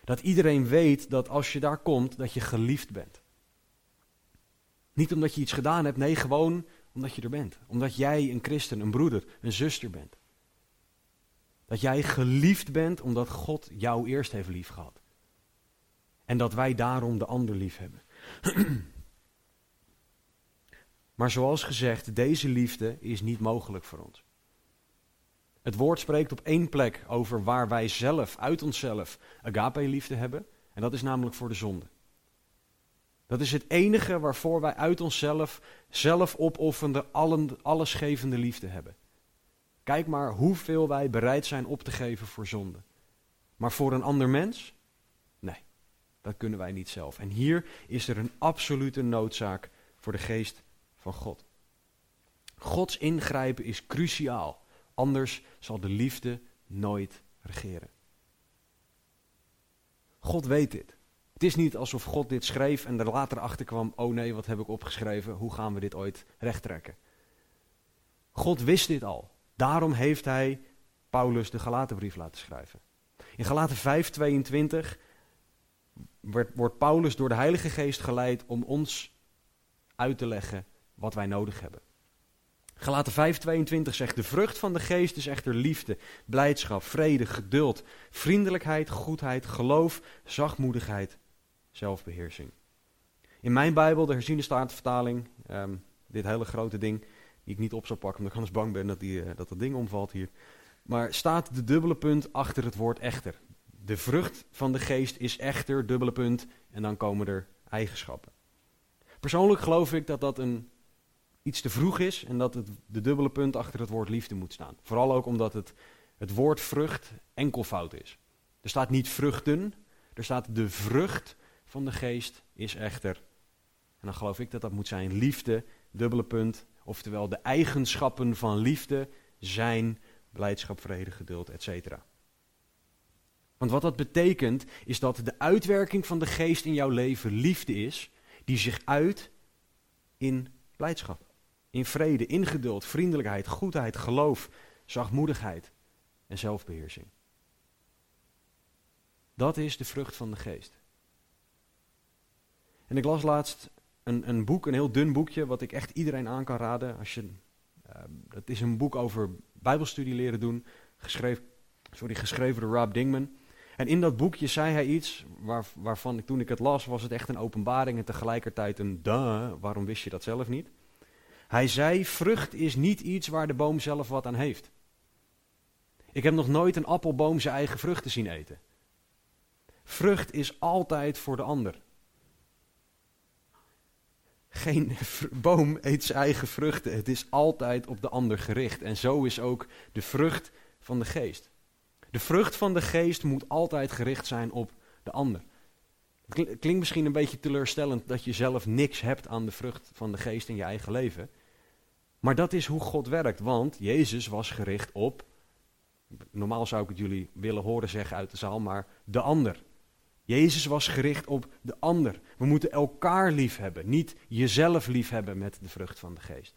Dat iedereen weet dat als je daar komt, dat je geliefd bent. Niet omdat je iets gedaan hebt, nee, gewoon omdat je er bent. Omdat jij een christen, een broeder, een zuster bent. Dat jij geliefd bent omdat God jou eerst heeft lief gehad. En dat wij daarom de ander lief hebben. maar zoals gezegd, deze liefde is niet mogelijk voor ons. Het woord spreekt op één plek over waar wij zelf, uit onszelf, agape-liefde hebben. En dat is namelijk voor de zonde. Dat is het enige waarvoor wij uit onszelf, zelf opoffende, allen, allesgevende liefde hebben. Kijk maar hoeveel wij bereid zijn op te geven voor zonde. Maar voor een ander mens? Nee, dat kunnen wij niet zelf. En hier is er een absolute noodzaak voor de geest van God. Gods ingrijpen is cruciaal. Anders zal de liefde nooit regeren. God weet dit. Het is niet alsof God dit schreef en er later achter kwam: oh nee, wat heb ik opgeschreven? Hoe gaan we dit ooit rechttrekken? God wist dit al. Daarom heeft hij Paulus de Galatenbrief laten schrijven. In Galaten 5:22 wordt Paulus door de Heilige Geest geleid om ons uit te leggen wat wij nodig hebben. Gelaten 5:22 zegt: De vrucht van de geest is echter liefde, blijdschap, vrede, geduld, vriendelijkheid, goedheid, geloof, zachtmoedigheid, zelfbeheersing. In mijn Bijbel, de herziene staartvertaling, um, dit hele grote ding, die ik niet op zou pakken, omdat ik anders bang ben dat, die, uh, dat dat ding omvalt hier. Maar staat de dubbele punt achter het woord echter. De vrucht van de geest is echter, dubbele punt, en dan komen er eigenschappen. Persoonlijk geloof ik dat dat een, iets te vroeg is en dat het de dubbele punt achter het woord liefde moet staan. Vooral ook omdat het, het woord vrucht enkelvoud is. Er staat niet vruchten, er staat de vrucht van de geest is echter. En dan geloof ik dat dat moet zijn liefde, dubbele punt, oftewel de eigenschappen van liefde zijn blijdschap, vrede, geduld, etc. Want wat dat betekent, is dat de uitwerking van de geest in jouw leven liefde is, die zich uit in blijdschap, in vrede, in geduld, vriendelijkheid, goedheid, geloof, zachtmoedigheid en zelfbeheersing. Dat is de vrucht van de geest. En ik las laatst een, een boek, een heel dun boekje, wat ik echt iedereen aan kan raden. Als je, uh, het is een boek over bijbelstudie leren doen, geschreven, sorry, geschreven door Rob Dingman. En in dat boekje zei hij iets waar, waarvan ik, toen ik het las, was het echt een openbaring en tegelijkertijd een duh, waarom wist je dat zelf niet? Hij zei, vrucht is niet iets waar de boom zelf wat aan heeft. Ik heb nog nooit een appelboom zijn eigen vruchten zien eten. Vrucht is altijd voor de ander. Geen boom eet zijn eigen vruchten. Het is altijd op de ander gericht. En zo is ook de vrucht van de geest. De vrucht van de geest moet altijd gericht zijn op de ander. Het klinkt misschien een beetje teleurstellend dat je zelf niks hebt aan de vrucht van de geest in je eigen leven. Maar dat is hoe God werkt, want Jezus was gericht op, normaal zou ik het jullie willen horen zeggen uit de zaal, maar de ander. Jezus was gericht op de ander. We moeten elkaar lief hebben, niet jezelf lief hebben met de vrucht van de geest.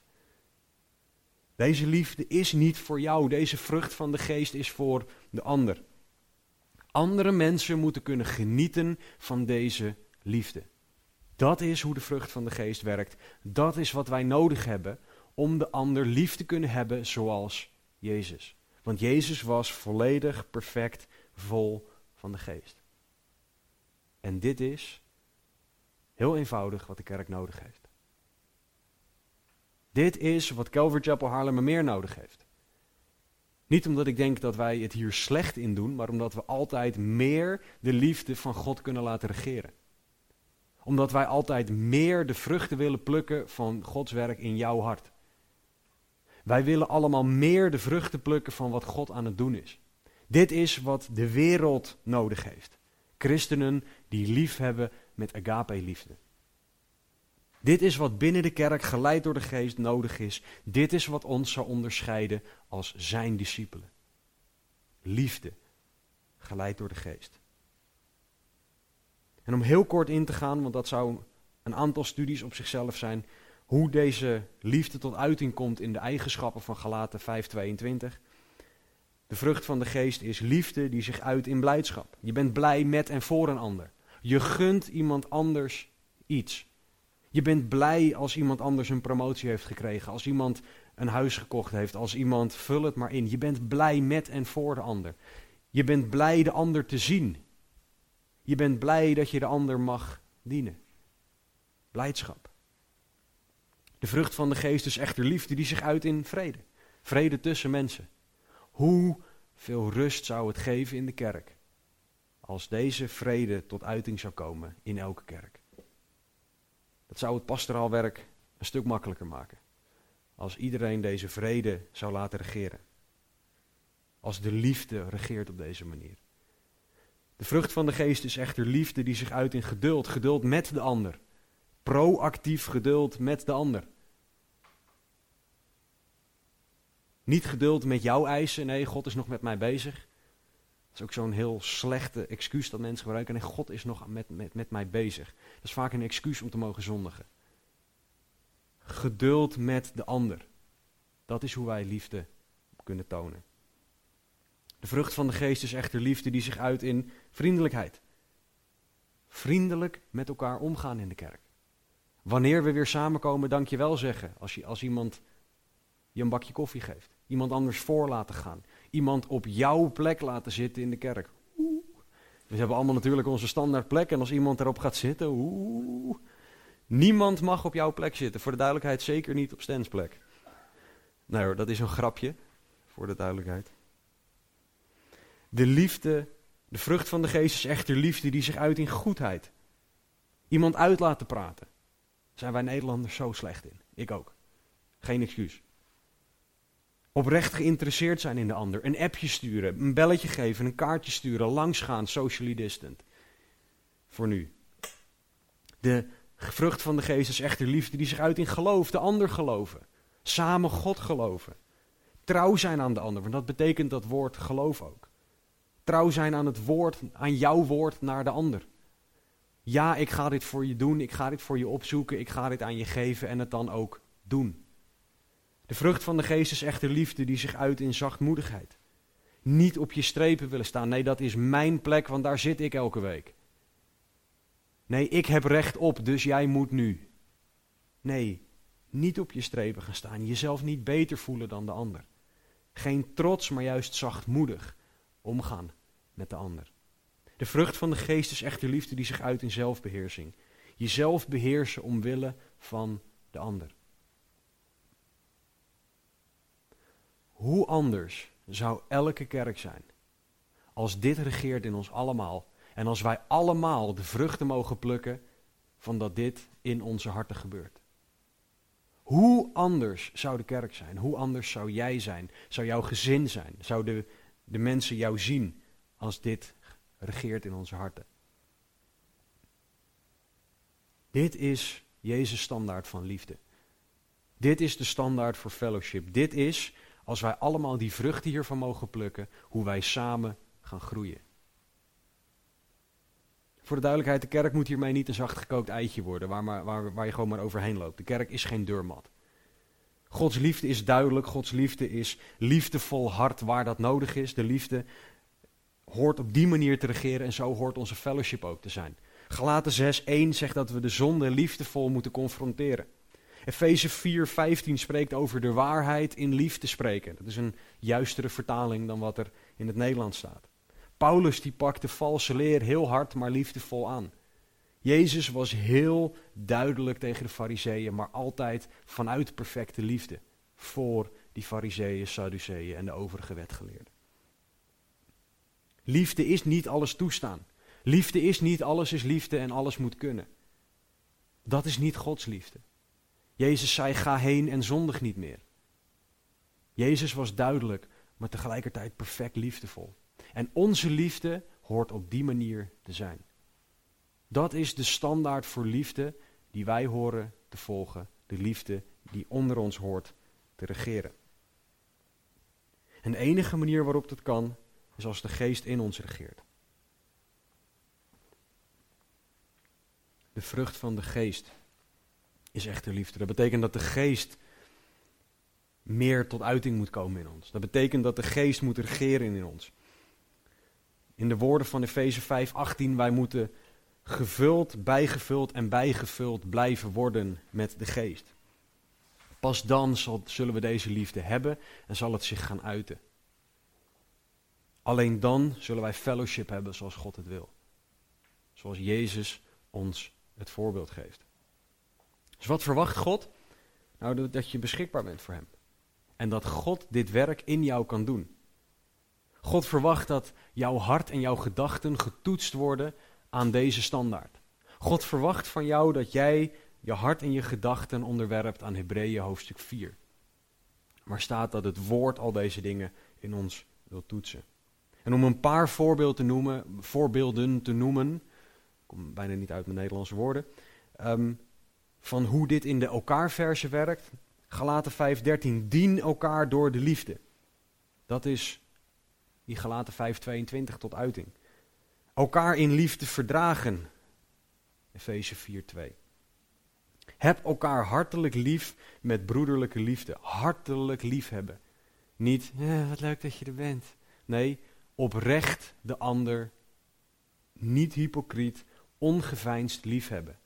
Deze liefde is niet voor jou, deze vrucht van de geest is voor de ander. Andere mensen moeten kunnen genieten van deze liefde. Dat is hoe de vrucht van de geest werkt. Dat is wat wij nodig hebben om de ander lief te kunnen hebben zoals Jezus. Want Jezus was volledig, perfect, vol van de geest. En dit is heel eenvoudig wat de kerk nodig heeft. Dit is wat Calvary Chapel meer nodig heeft. Niet omdat ik denk dat wij het hier slecht in doen, maar omdat we altijd meer de liefde van God kunnen laten regeren. Omdat wij altijd meer de vruchten willen plukken van Gods werk in jouw hart. Wij willen allemaal meer de vruchten plukken van wat God aan het doen is. Dit is wat de wereld nodig heeft. Christenen die lief hebben met agape-liefde. Dit is wat binnen de kerk, geleid door de geest, nodig is. Dit is wat ons zou onderscheiden als zijn discipelen. Liefde, geleid door de geest. En om heel kort in te gaan, want dat zou een aantal studies op zichzelf zijn, hoe deze liefde tot uiting komt in de eigenschappen van Galaten 5:22. De vrucht van de geest is liefde die zich uit in blijdschap. Je bent blij met en voor een ander. Je gunt iemand anders iets. Je bent blij als iemand anders een promotie heeft gekregen, als iemand een huis gekocht heeft, als iemand, vul het maar in. Je bent blij met en voor de ander. Je bent blij de ander te zien. Je bent blij dat je de ander mag dienen. Blijdschap. De vrucht van de geest is echter liefde die zich uit in vrede. Vrede tussen mensen. Hoe veel rust zou het geven in de kerk als deze vrede tot uiting zou komen in elke kerk? Dat zou het pastoraal werk een stuk makkelijker maken. Als iedereen deze vrede zou laten regeren. Als de liefde regeert op deze manier. De vrucht van de geest is echter liefde die zich uit in geduld. Geduld met de ander. Proactief geduld met de ander. Niet geduld met jouw eisen. Nee, God is nog met mij bezig. Dat is ook zo'n heel slechte excuus dat mensen gebruiken. Nee, God is nog met, met, met mij bezig. Dat is vaak een excuus om te mogen zondigen. Geduld met de ander. Dat is hoe wij liefde kunnen tonen. De vrucht van de geest is echter liefde die zich uit in vriendelijkheid. Vriendelijk met elkaar omgaan in de kerk. Wanneer we weer samenkomen, dankjewel zeggen. Als, je, als iemand je een bakje koffie geeft. Iemand anders voor laten gaan. Iemand op jouw plek laten zitten in de kerk. Oeh. We hebben allemaal natuurlijk onze standaard plek. En als iemand erop gaat zitten, oeh. Niemand mag op jouw plek zitten. Voor de duidelijkheid, zeker niet op Stens plek. Nou hoor, dat is een grapje. Voor de duidelijkheid. De liefde, de vrucht van de geest is echter liefde die zich uit in goedheid. Iemand uit laten praten. Zijn wij Nederlanders zo slecht in? Ik ook. Geen excuus. Oprecht geïnteresseerd zijn in de ander. Een appje sturen, een belletje geven, een kaartje sturen, langsgaan, socially distant. Voor nu. De vrucht van de geest is echter liefde die zich uit in geloof, de ander geloven. Samen God geloven. Trouw zijn aan de ander, want dat betekent dat woord geloof ook. Trouw zijn aan het woord, aan jouw woord naar de ander. Ja, ik ga dit voor je doen, ik ga dit voor je opzoeken, ik ga dit aan je geven en het dan ook doen. De vrucht van de geest is echter liefde die zich uit in zachtmoedigheid. Niet op je strepen willen staan. Nee, dat is mijn plek, want daar zit ik elke week. Nee, ik heb recht op, dus jij moet nu. Nee, niet op je strepen gaan staan. Jezelf niet beter voelen dan de ander. Geen trots, maar juist zachtmoedig omgaan met de ander. De vrucht van de geest is echter liefde die zich uit in zelfbeheersing. Jezelf beheersen omwille van de ander. Hoe anders zou elke kerk zijn als dit regeert in ons allemaal en als wij allemaal de vruchten mogen plukken van dat dit in onze harten gebeurt? Hoe anders zou de kerk zijn? Hoe anders zou jij zijn? Zou jouw gezin zijn? Zouden de mensen jou zien als dit regeert in onze harten? Dit is Jezus' standaard van liefde. Dit is de standaard voor fellowship. Dit is als wij allemaal die vruchten hiervan mogen plukken, hoe wij samen gaan groeien. Voor de duidelijkheid, de kerk moet hiermee niet een zacht gekookt eitje worden, waar, maar, waar, waar je gewoon maar overheen loopt. De kerk is geen deurmat. Gods liefde is duidelijk, Gods liefde is liefdevol hart waar dat nodig is. De liefde hoort op die manier te regeren en zo hoort onze fellowship ook te zijn. Galaten 6:1 zegt dat we de zonde liefdevol moeten confronteren. Efeze 4:15 spreekt over de waarheid in liefde spreken. Dat is een juistere vertaling dan wat er in het Nederlands staat. Paulus die pakt de valse leer heel hard, maar liefdevol aan. Jezus was heel duidelijk tegen de fariseeën, maar altijd vanuit perfecte liefde. Voor die fariseeën, sadduceeën en de overige wetgeleerden. Liefde is niet alles toestaan. Liefde is niet alles is liefde en alles moet kunnen. Dat is niet Gods liefde. Jezus zei: Ga heen en zondig niet meer. Jezus was duidelijk, maar tegelijkertijd perfect liefdevol. En onze liefde hoort op die manier te zijn. Dat is de standaard voor liefde die wij horen te volgen. De liefde die onder ons hoort te regeren. En de enige manier waarop dat kan, is als de geest in ons regeert. De vrucht van de geest is echte liefde. Dat betekent dat de geest meer tot uiting moet komen in ons. Dat betekent dat de geest moet regeren in ons. In de woorden van Efeze 5:18, wij moeten gevuld, bijgevuld en bijgevuld blijven worden met de geest. Pas dan zullen we deze liefde hebben en zal het zich gaan uiten. Alleen dan zullen wij fellowship hebben zoals God het wil. Zoals Jezus ons het voorbeeld geeft. Dus wat verwacht God? Nou, dat je beschikbaar bent voor Hem. En dat God dit werk in jou kan doen. God verwacht dat jouw hart en jouw gedachten getoetst worden aan deze standaard. God verwacht van jou dat jij je hart en je gedachten onderwerpt aan Hebreeën hoofdstuk 4. Maar staat dat het woord al deze dingen in ons wil toetsen. En om een paar voorbeelden te noemen, voorbeelden te noemen, ik kom bijna niet uit mijn Nederlandse woorden, um, van hoe dit in de elkaar-verse werkt. Galaten 5:13, dien elkaar door de liefde. Dat is die Galaten 5:22 tot uiting. Elkaar in liefde verdragen. Efeze 4:2. Heb elkaar hartelijk lief met broederlijke liefde. Hartelijk lief hebben. Niet, eh, wat leuk dat je er bent. Nee, oprecht de ander. Niet hypocriet, ongeveinsd liefhebben.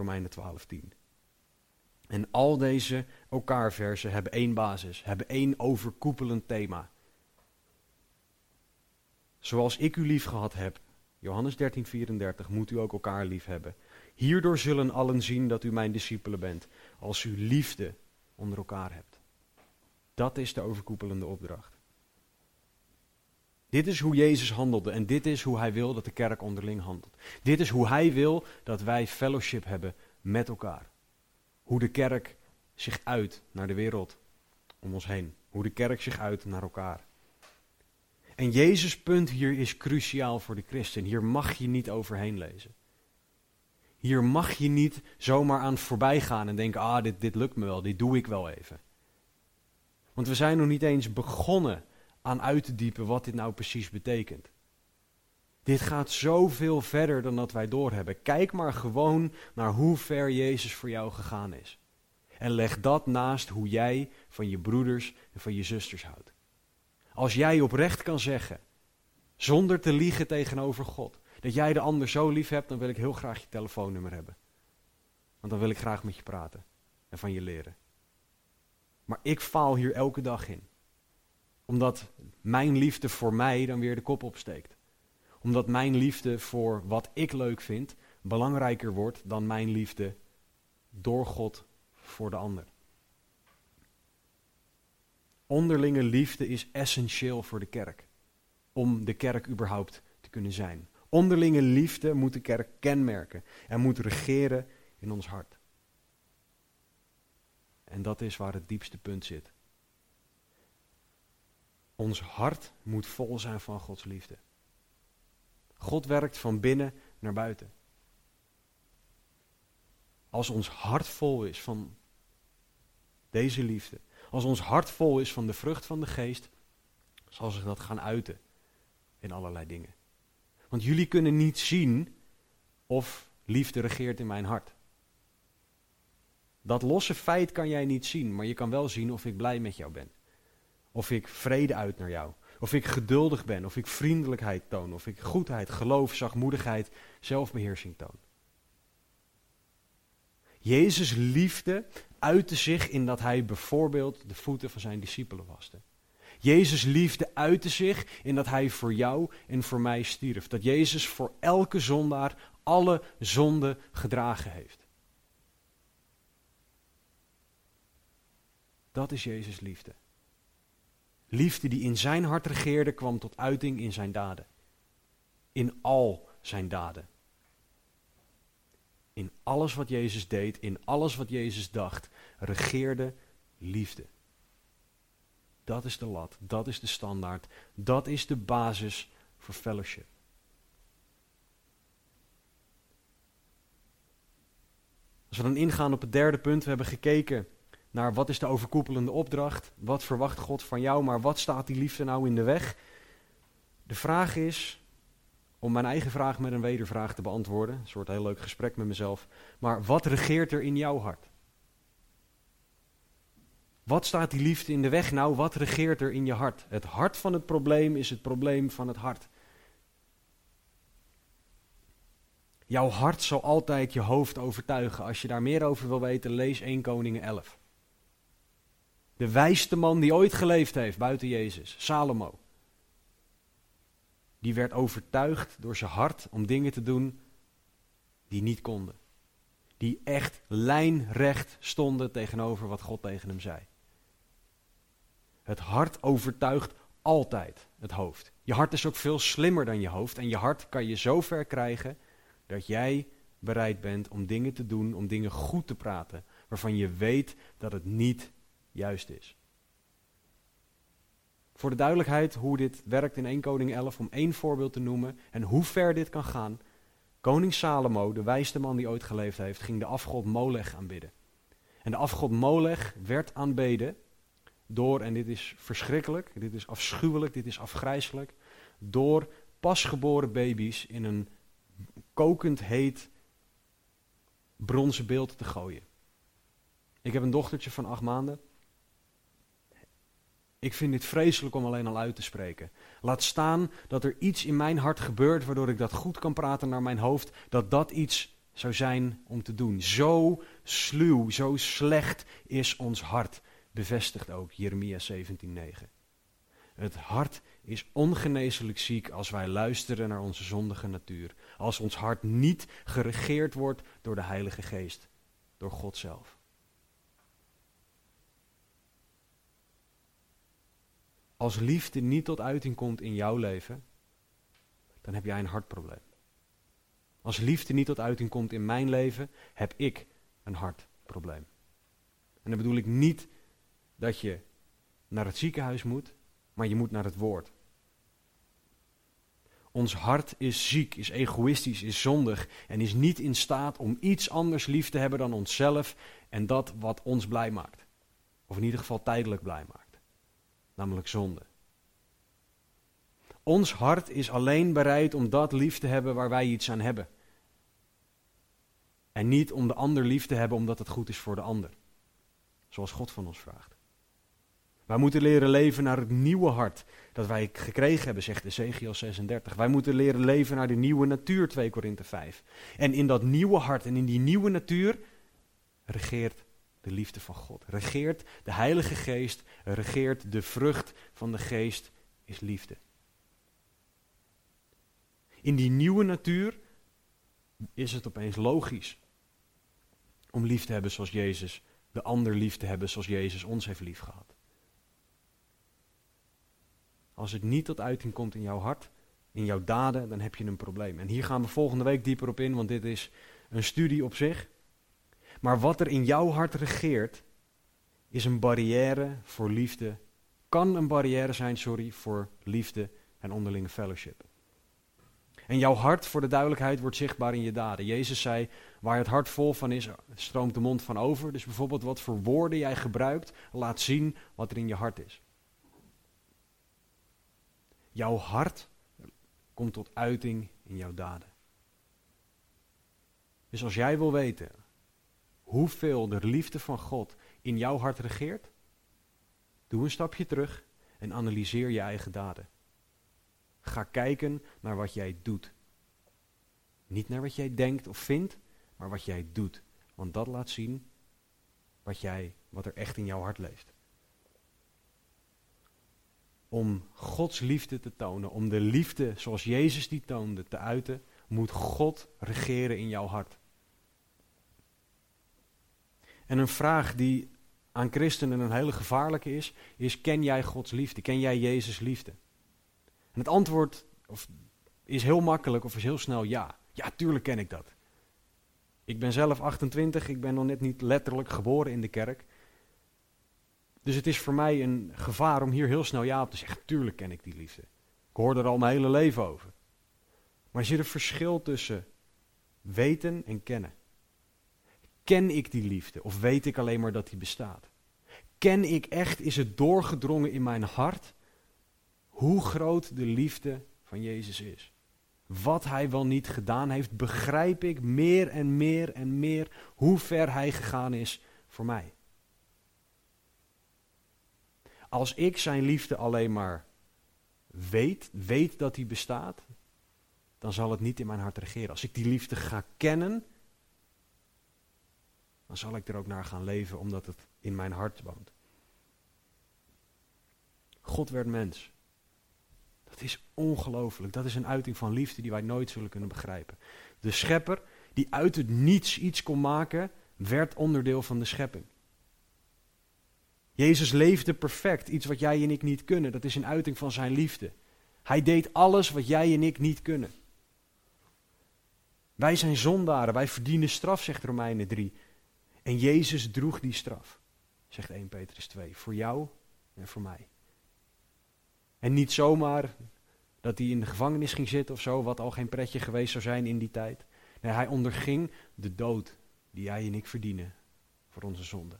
Romeinen 12, 10. En al deze elkaar-versen hebben één basis, hebben één overkoepelend thema. Zoals ik u lief gehad heb, Johannes 13, 34, moet u ook elkaar lief hebben. Hierdoor zullen allen zien dat u mijn discipelen bent, als u liefde onder elkaar hebt. Dat is de overkoepelende opdracht. Dit is hoe Jezus handelde en dit is hoe hij wil dat de kerk onderling handelt. Dit is hoe hij wil dat wij fellowship hebben met elkaar. Hoe de kerk zich uit naar de wereld om ons heen. Hoe de kerk zich uit naar elkaar. En Jezus' punt hier is cruciaal voor de christen. Hier mag je niet overheen lezen. Hier mag je niet zomaar aan voorbij gaan en denken: ah, dit, dit lukt me wel, dit doe ik wel even. Want we zijn nog niet eens begonnen aan uit te diepen wat dit nou precies betekent. Dit gaat zoveel verder dan dat wij doorhebben. Kijk maar gewoon naar hoe ver Jezus voor jou gegaan is. En leg dat naast hoe jij van je broeders en van je zusters houdt. Als jij oprecht kan zeggen, zonder te liegen tegenover God, dat jij de ander zo lief hebt, dan wil ik heel graag je telefoonnummer hebben. Want dan wil ik graag met je praten en van je leren. Maar ik faal hier elke dag in. Omdat mijn liefde voor mij dan weer de kop opsteekt. Omdat mijn liefde voor wat ik leuk vind belangrijker wordt dan mijn liefde door God voor de ander. Onderlinge liefde is essentieel voor de kerk. Om de kerk überhaupt te kunnen zijn. Onderlinge liefde moet de kerk kenmerken en moet regeren in ons hart. En dat is waar het diepste punt zit. Ons hart moet vol zijn van Gods liefde. God werkt van binnen naar buiten. Als ons hart vol is van deze liefde, als ons hart vol is van de vrucht van de geest, zal zich dat gaan uiten in allerlei dingen. Want jullie kunnen niet zien of liefde regeert in mijn hart. Dat losse feit kan jij niet zien, maar je kan wel zien of ik blij met jou ben. Of ik vrede uit naar jou. Of ik geduldig ben, of ik vriendelijkheid toon, of ik goedheid, geloof, zachtmoedigheid, zelfbeheersing toon. Jezus' liefde uitte zich in dat hij bijvoorbeeld de voeten van zijn discipelen waste. Jezus' liefde uitte zich in dat hij voor jou en voor mij stierf. Dat Jezus voor elke zondaar alle zonden gedragen heeft. Dat is Jezus' liefde. Liefde die in zijn hart regeerde kwam tot uiting in zijn daden. In al zijn daden. In alles wat Jezus deed, in alles wat Jezus dacht, regeerde liefde. Dat is de lat, dat is de standaard, dat is de basis voor fellowship. Als we dan ingaan op het derde punt, we hebben gekeken naar wat is de overkoepelende opdracht, wat verwacht God van jou, maar wat staat die liefde nou in de weg? De vraag is, om mijn eigen vraag met een wedervraag te beantwoorden, een soort heel leuk gesprek met mezelf, maar wat regeert er in jouw hart? Wat staat die liefde in de weg nou? Wat regeert er in je hart? Het hart van het probleem is het probleem van het hart. Jouw hart zal altijd je hoofd overtuigen. Als je daar meer over wil weten, lees 1 Koningen 11. De wijste man die ooit geleefd heeft buiten Jezus, Salomo. Die werd overtuigd door zijn hart om dingen te doen die niet konden. Die echt lijnrecht stonden tegenover wat God tegen hem zei. Het hart overtuigt altijd het hoofd. Je hart is ook veel slimmer dan je hoofd. En je hart kan je zo ver krijgen dat jij bereid bent om dingen te doen, om dingen goed te praten, waarvan je weet dat het niet juist is. Voor de duidelijkheid hoe dit werkt in 1 Koning 11, om één voorbeeld te noemen en hoe ver dit kan gaan. Koning Salomo, de wijste man die ooit geleefd heeft, ging de afgod Molech aanbidden. En de afgod Molech werd aanbeden door, en dit is verschrikkelijk, dit is afschuwelijk, dit is afgrijselijk, door pasgeboren baby's in een kokend heet bronzen beeld te gooien. Ik heb een dochtertje van acht maanden. Ik vind dit vreselijk om alleen al uit te spreken. Laat staan dat er iets in mijn hart gebeurt waardoor ik dat goed kan praten naar mijn hoofd, dat dat iets zou zijn om te doen. Zo sluw, zo slecht is ons hart, bevestigt ook Jeremia 17:9. Het hart is ongeneeslijk ziek als wij luisteren naar onze zondige natuur. Als ons hart niet geregeerd wordt door de Heilige Geest, door God zelf. Als liefde niet tot uiting komt in jouw leven, dan heb jij een hartprobleem. Als liefde niet tot uiting komt in mijn leven, heb ik een hartprobleem. En dan bedoel ik niet dat je naar het ziekenhuis moet, maar je moet naar het woord. Ons hart is ziek, is egoïstisch, is zondig en is niet in staat om iets anders lief te hebben dan onszelf en dat wat ons blij maakt. Of in ieder geval tijdelijk blij maakt. Namelijk zonde. Ons hart is alleen bereid om dat lief te hebben waar wij iets aan hebben. En niet om de ander lief te hebben omdat het goed is voor de ander. Zoals God van ons vraagt. Wij moeten leren leven naar het nieuwe hart dat wij gekregen hebben, zegt Ezekiel 36. Wij moeten leren leven naar de nieuwe natuur, 2 Korinthe 5. En in dat nieuwe hart en in die nieuwe natuur regeert de liefde van God. Regeert de Heilige Geest, regeert de vrucht van de Geest, is liefde. In die nieuwe natuur is het opeens logisch om lief te hebben zoals Jezus, de ander lief te hebben zoals Jezus ons heeft lief gehad. Als het niet tot uiting komt in jouw hart, in jouw daden, dan heb je een probleem. En hier gaan we volgende week dieper op in, want dit is een studie op zich. Maar wat er in jouw hart regeert, is een barrière voor liefde. Kan een barrière zijn, sorry, voor liefde en onderlinge fellowship. En jouw hart, voor de duidelijkheid, wordt zichtbaar in je daden. Jezus zei, waar het hart vol van is, stroomt de mond van over. Dus bijvoorbeeld wat voor woorden jij gebruikt, laat zien wat er in je hart is. Jouw hart komt tot uiting in jouw daden. Dus als jij wil weten hoeveel de liefde van God in jouw hart regeert, doe een stapje terug en analyseer je eigen daden. Ga kijken naar wat jij doet. Niet naar wat jij denkt of vindt, maar wat jij doet. Want dat laat zien wat, jij, wat er echt in jouw hart leeft. Om Gods liefde te tonen, om de liefde zoals Jezus die toonde te uiten, moet God regeren in jouw hart. En een vraag die aan christenen een hele gevaarlijke is, is ken jij Gods liefde? Ken jij Jezus liefde? En het antwoord of, is heel makkelijk of is heel snel ja. Ja, tuurlijk ken ik dat. Ik ben zelf 28, ik ben nog net niet letterlijk geboren in de kerk. Dus het is voor mij een gevaar om hier heel snel ja op te zeggen. Tuurlijk ken ik die liefde. Ik hoor er al mijn hele leven over. Maar er zit een verschil tussen weten en kennen. Ken ik die liefde of weet ik alleen maar dat die bestaat? Ken ik echt, is het doorgedrongen in mijn hart hoe groot de liefde van Jezus is? Wat hij wel niet gedaan heeft, begrijp ik meer en meer en meer hoe ver hij gegaan is voor mij. Als ik zijn liefde alleen maar weet, weet dat hij bestaat, dan zal het niet in mijn hart regeren. Als ik die liefde ga kennen, dan zal ik er ook naar gaan leven, omdat het in mijn hart woont. God werd mens. Dat is ongelooflijk. Dat is een uiting van liefde die wij nooit zullen kunnen begrijpen. De schepper, die uit het niets iets kon maken, werd onderdeel van de schepping. Jezus leefde perfect, iets wat jij en ik niet kunnen. Dat is een uiting van zijn liefde. Hij deed alles wat jij en ik niet kunnen. Wij zijn zondaren, wij verdienen straf, zegt Romeinen 3. En Jezus droeg die straf, zegt 1 Petrus 2, voor jou en voor mij. En niet zomaar dat hij in de gevangenis ging zitten of zo, wat al geen pretje geweest zou zijn in die tijd. Nee, hij onderging de dood die jij en ik verdienen voor onze zonde.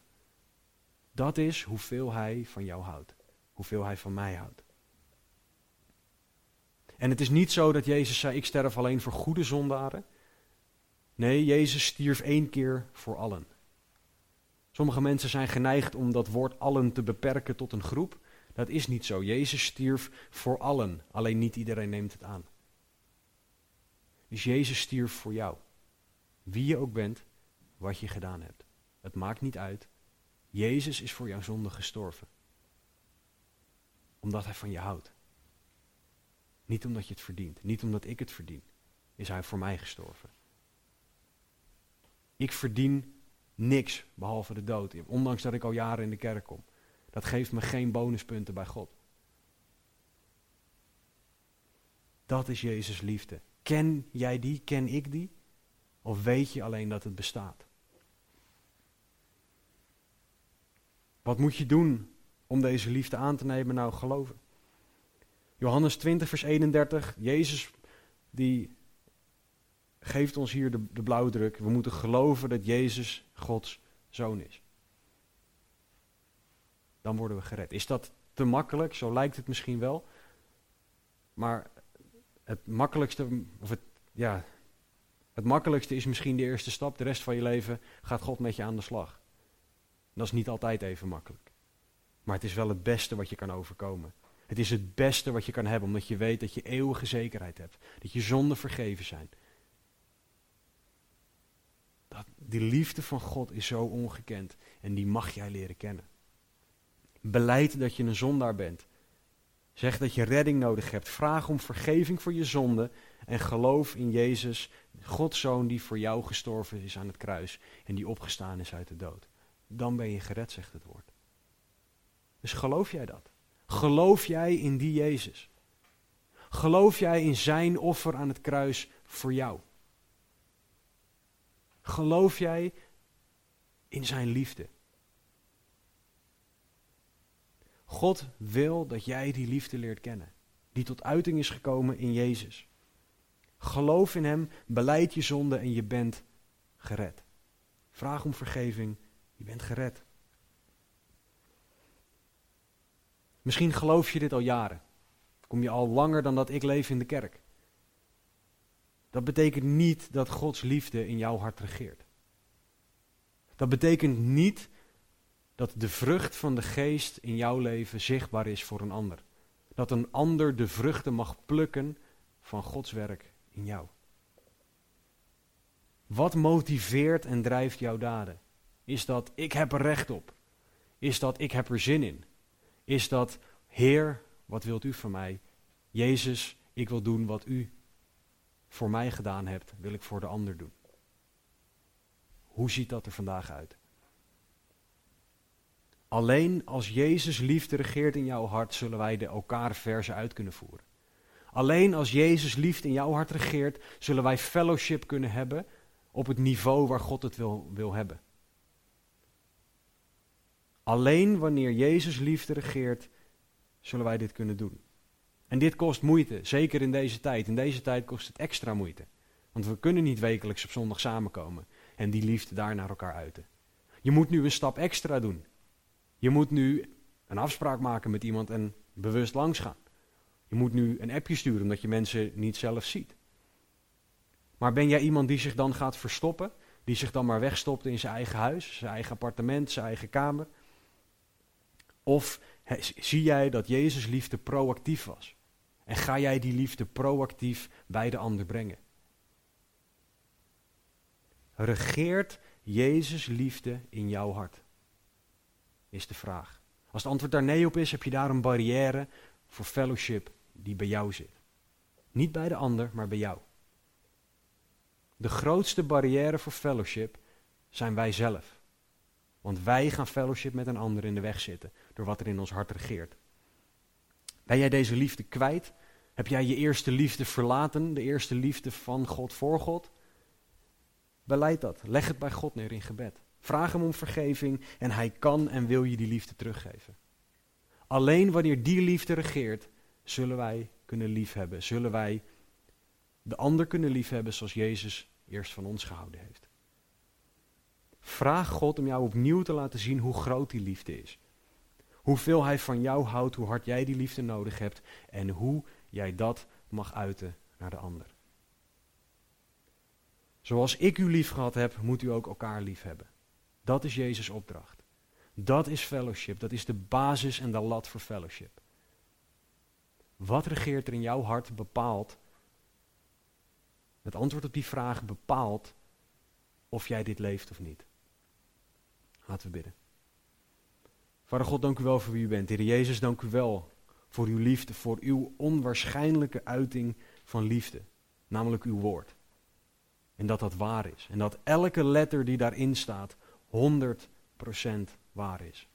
Dat is hoeveel hij van jou houdt, hoeveel hij van mij houdt. En het is niet zo dat Jezus zei: Ik sterf alleen voor goede zondaren. Nee, Jezus stierf één keer voor allen. Sommige mensen zijn geneigd om dat woord allen te beperken tot een groep. Dat is niet zo. Jezus stierf voor allen, alleen niet iedereen neemt het aan. Dus Jezus stierf voor jou. Wie je ook bent, wat je gedaan hebt. Het maakt niet uit. Jezus is voor jouw zonde gestorven. Omdat hij van je houdt. Niet omdat je het verdient. Niet omdat ik het verdien. Is hij voor mij gestorven. Ik verdien niks behalve de dood. Ondanks dat ik al jaren in de kerk kom. Dat geeft me geen bonuspunten bij God. Dat is Jezus liefde. Ken jij die? Ken ik die? Of weet je alleen dat het bestaat? Wat moet je doen om deze liefde aan te nemen? Nou, geloven. Johannes 20, vers 31. Jezus die geeft ons hier de, de blauwdruk. We moeten geloven dat Jezus Gods zoon is. Dan worden we gered. Is dat te makkelijk? Zo lijkt het misschien wel. Maar het makkelijkste, of het, ja, het makkelijkste is misschien de eerste stap. De rest van je leven gaat God met je aan de slag. Dat is niet altijd even makkelijk. Maar het is wel het beste wat je kan overkomen. Het is het beste wat je kan hebben, omdat je weet dat je eeuwige zekerheid hebt. Dat je zonden vergeven zijn. Dat, die liefde van God is zo ongekend en die mag jij leren kennen. Beleid dat je een zondaar bent. Zeg dat je redding nodig hebt. Vraag om vergeving voor je zonde en geloof in Jezus, Gods Zoon die voor jou gestorven is aan het kruis en die opgestaan is uit de dood. Dan ben je gered, zegt het woord. Dus geloof jij dat? Geloof jij in die Jezus? Geloof jij in zijn offer aan het kruis voor jou? Geloof jij in zijn liefde? God wil dat jij die liefde leert kennen, die tot uiting is gekomen in Jezus. Geloof in Hem, beleid je zonde en je bent gered. Vraag om vergeving, je bent gered. Misschien geloof je dit al jaren. Kom je al langer dan dat ik leef in de kerk. Dat betekent niet dat Gods liefde in jouw hart regeert. Dat betekent niet dat de vrucht van de geest in jouw leven zichtbaar is voor een ander. Dat een ander de vruchten mag plukken van Gods werk in jou. Wat motiveert en drijft jouw daden? Is dat ik heb er recht op? Is dat ik heb er zin in? Is dat Heer, wat wilt u van mij? Jezus, ik wil doen wat u voor mij gedaan hebt, wil ik voor de ander doen. Hoe ziet dat er vandaag uit? Alleen als Jezus liefde regeert in jouw hart, zullen wij de elkaar verse uit kunnen voeren. Alleen als Jezus liefde in jouw hart regeert, zullen wij fellowship kunnen hebben op het niveau waar God het wil, wil hebben. Alleen wanneer Jezus liefde regeert, zullen wij dit kunnen doen. En dit kost moeite, zeker in deze tijd. In deze tijd kost het extra moeite. Want we kunnen niet wekelijks op zondag samenkomen en die liefde daar naar elkaar uiten. Je moet nu een stap extra doen. Je moet nu een afspraak maken met iemand en bewust langs gaan. Je moet nu een appje sturen omdat je mensen niet zelf ziet. Maar ben jij iemand die zich dan gaat verstoppen? Die zich dan maar wegstopt in zijn eigen huis, zijn eigen appartement, zijn eigen kamer? Of zie jij dat Jezus liefde proactief was? En ga jij die liefde proactief bij de ander brengen? Regeert Jezus liefde in jouw hart? Is de vraag. Als het antwoord daar nee op is, heb je daar een barrière voor fellowship die bij jou zit. Niet bij de ander, maar bij jou. De grootste barrière voor fellowship zijn wij zelf. Want wij gaan fellowship met een ander in de weg zitten door wat er in ons hart regeert. Ben jij deze liefde kwijt? Heb jij je eerste liefde verlaten, de eerste liefde van God voor God? Beleid dat. Leg het bij God neer in gebed. Vraag hem om vergeving en hij kan en wil je die liefde teruggeven. Alleen wanneer die liefde regeert, zullen wij kunnen liefhebben. Zullen wij de ander kunnen liefhebben zoals Jezus eerst van ons gehouden heeft. Vraag God om jou opnieuw te laten zien hoe groot die liefde is. Hoeveel Hij van jou houdt, hoe hard jij die liefde nodig hebt en hoe jij dat mag uiten naar de ander. Zoals ik u lief gehad heb, moet u ook elkaar lief hebben. Dat is Jezus' opdracht. Dat is fellowship. Dat is de basis en de lat voor fellowship. Wat regeert er in jouw hart bepaalt. Het antwoord op die vraag bepaalt of jij dit leeft of niet. Laten we bidden. Vader God, dank u wel voor wie u bent. Heer Jezus, dank u wel voor uw liefde, voor uw onwaarschijnlijke uiting van liefde, namelijk uw woord. En dat dat waar is. En dat elke letter die daarin staat 100% waar is.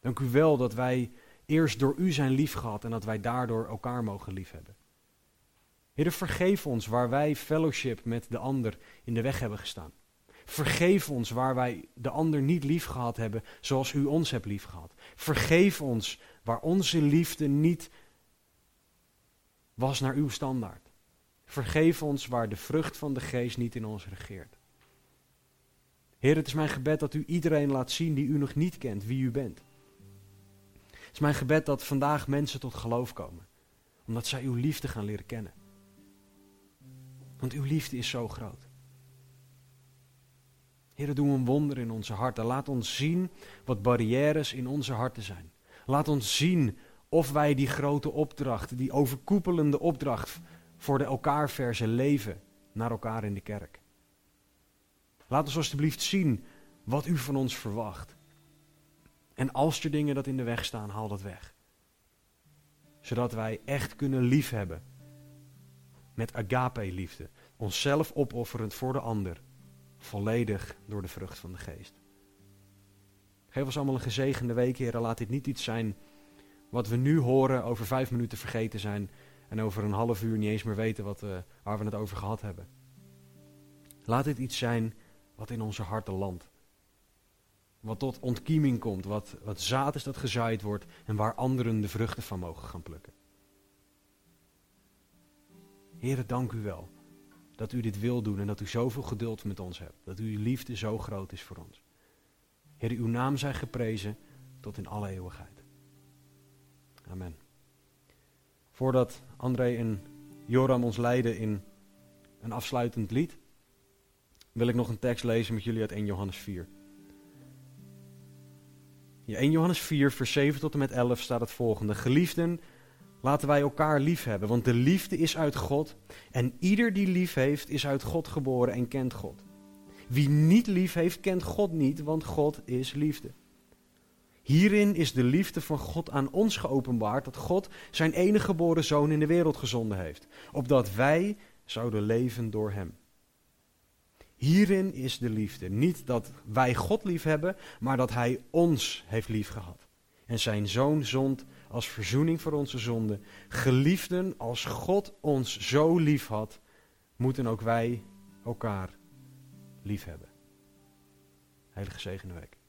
Dank u wel dat wij eerst door u zijn liefgehad en dat wij daardoor elkaar mogen liefhebben. Heer, vergeef ons waar wij fellowship met de ander in de weg hebben gestaan. Vergeef ons waar wij de ander niet lief gehad hebben zoals u ons hebt lief gehad. Vergeef ons waar onze liefde niet was naar uw standaard. Vergeef ons waar de vrucht van de geest niet in ons regeert. Heer, het is mijn gebed dat u iedereen laat zien die u nog niet kent, wie u bent. Het is mijn gebed dat vandaag mensen tot geloof komen, omdat zij uw liefde gaan leren kennen. Want uw liefde is zo groot. Heer, doe een wonder in onze harten. Laat ons zien wat barrières in onze harten zijn. Laat ons zien of wij die grote opdracht, die overkoepelende opdracht voor de elkaar verse leven naar elkaar in de kerk. Laat ons alstublieft zien wat u van ons verwacht. En als er dingen dat in de weg staan, haal dat weg. Zodat wij echt kunnen liefhebben. Met agape-liefde. Onszelf opofferend voor de ander. Volledig door de vrucht van de geest. Geef ons allemaal een gezegende week, heren. Laat dit niet iets zijn wat we nu horen over vijf minuten vergeten zijn. En over een half uur niet eens meer weten wat, uh, waar we het over gehad hebben. Laat dit iets zijn wat in onze harten landt. Wat tot ontkieming komt, wat, wat zaad is dat gezaaid wordt en waar anderen de vruchten van mogen gaan plukken. Heren, dank u wel dat u dit wil doen en dat u zoveel geduld met ons hebt. Dat uw liefde zo groot is voor ons. Heer, uw naam zij geprezen tot in alle eeuwigheid. Amen. Voordat André en Joram ons leiden in een afsluitend lied, wil ik nog een tekst lezen met jullie uit 1 Johannes 4. In 1 Johannes 4, vers 7 tot en met 11 staat het volgende. Geliefden, laten wij elkaar lief hebben, want de liefde is uit God. En ieder die lief heeft, is uit God geboren en kent God. Wie niet lief heeft, kent God niet, want God is liefde. Hierin is de liefde van God aan ons geopenbaard, dat God zijn enige geboren zoon in de wereld gezonden heeft, opdat wij zouden leven door hem. Hierin is de liefde. Niet dat wij God lief hebben, maar dat Hij ons heeft lief gehad. En zijn zoon zond als verzoening voor onze zonden. Geliefden, als God ons zo lief had, moeten ook wij elkaar lief hebben. Heilige zegene week.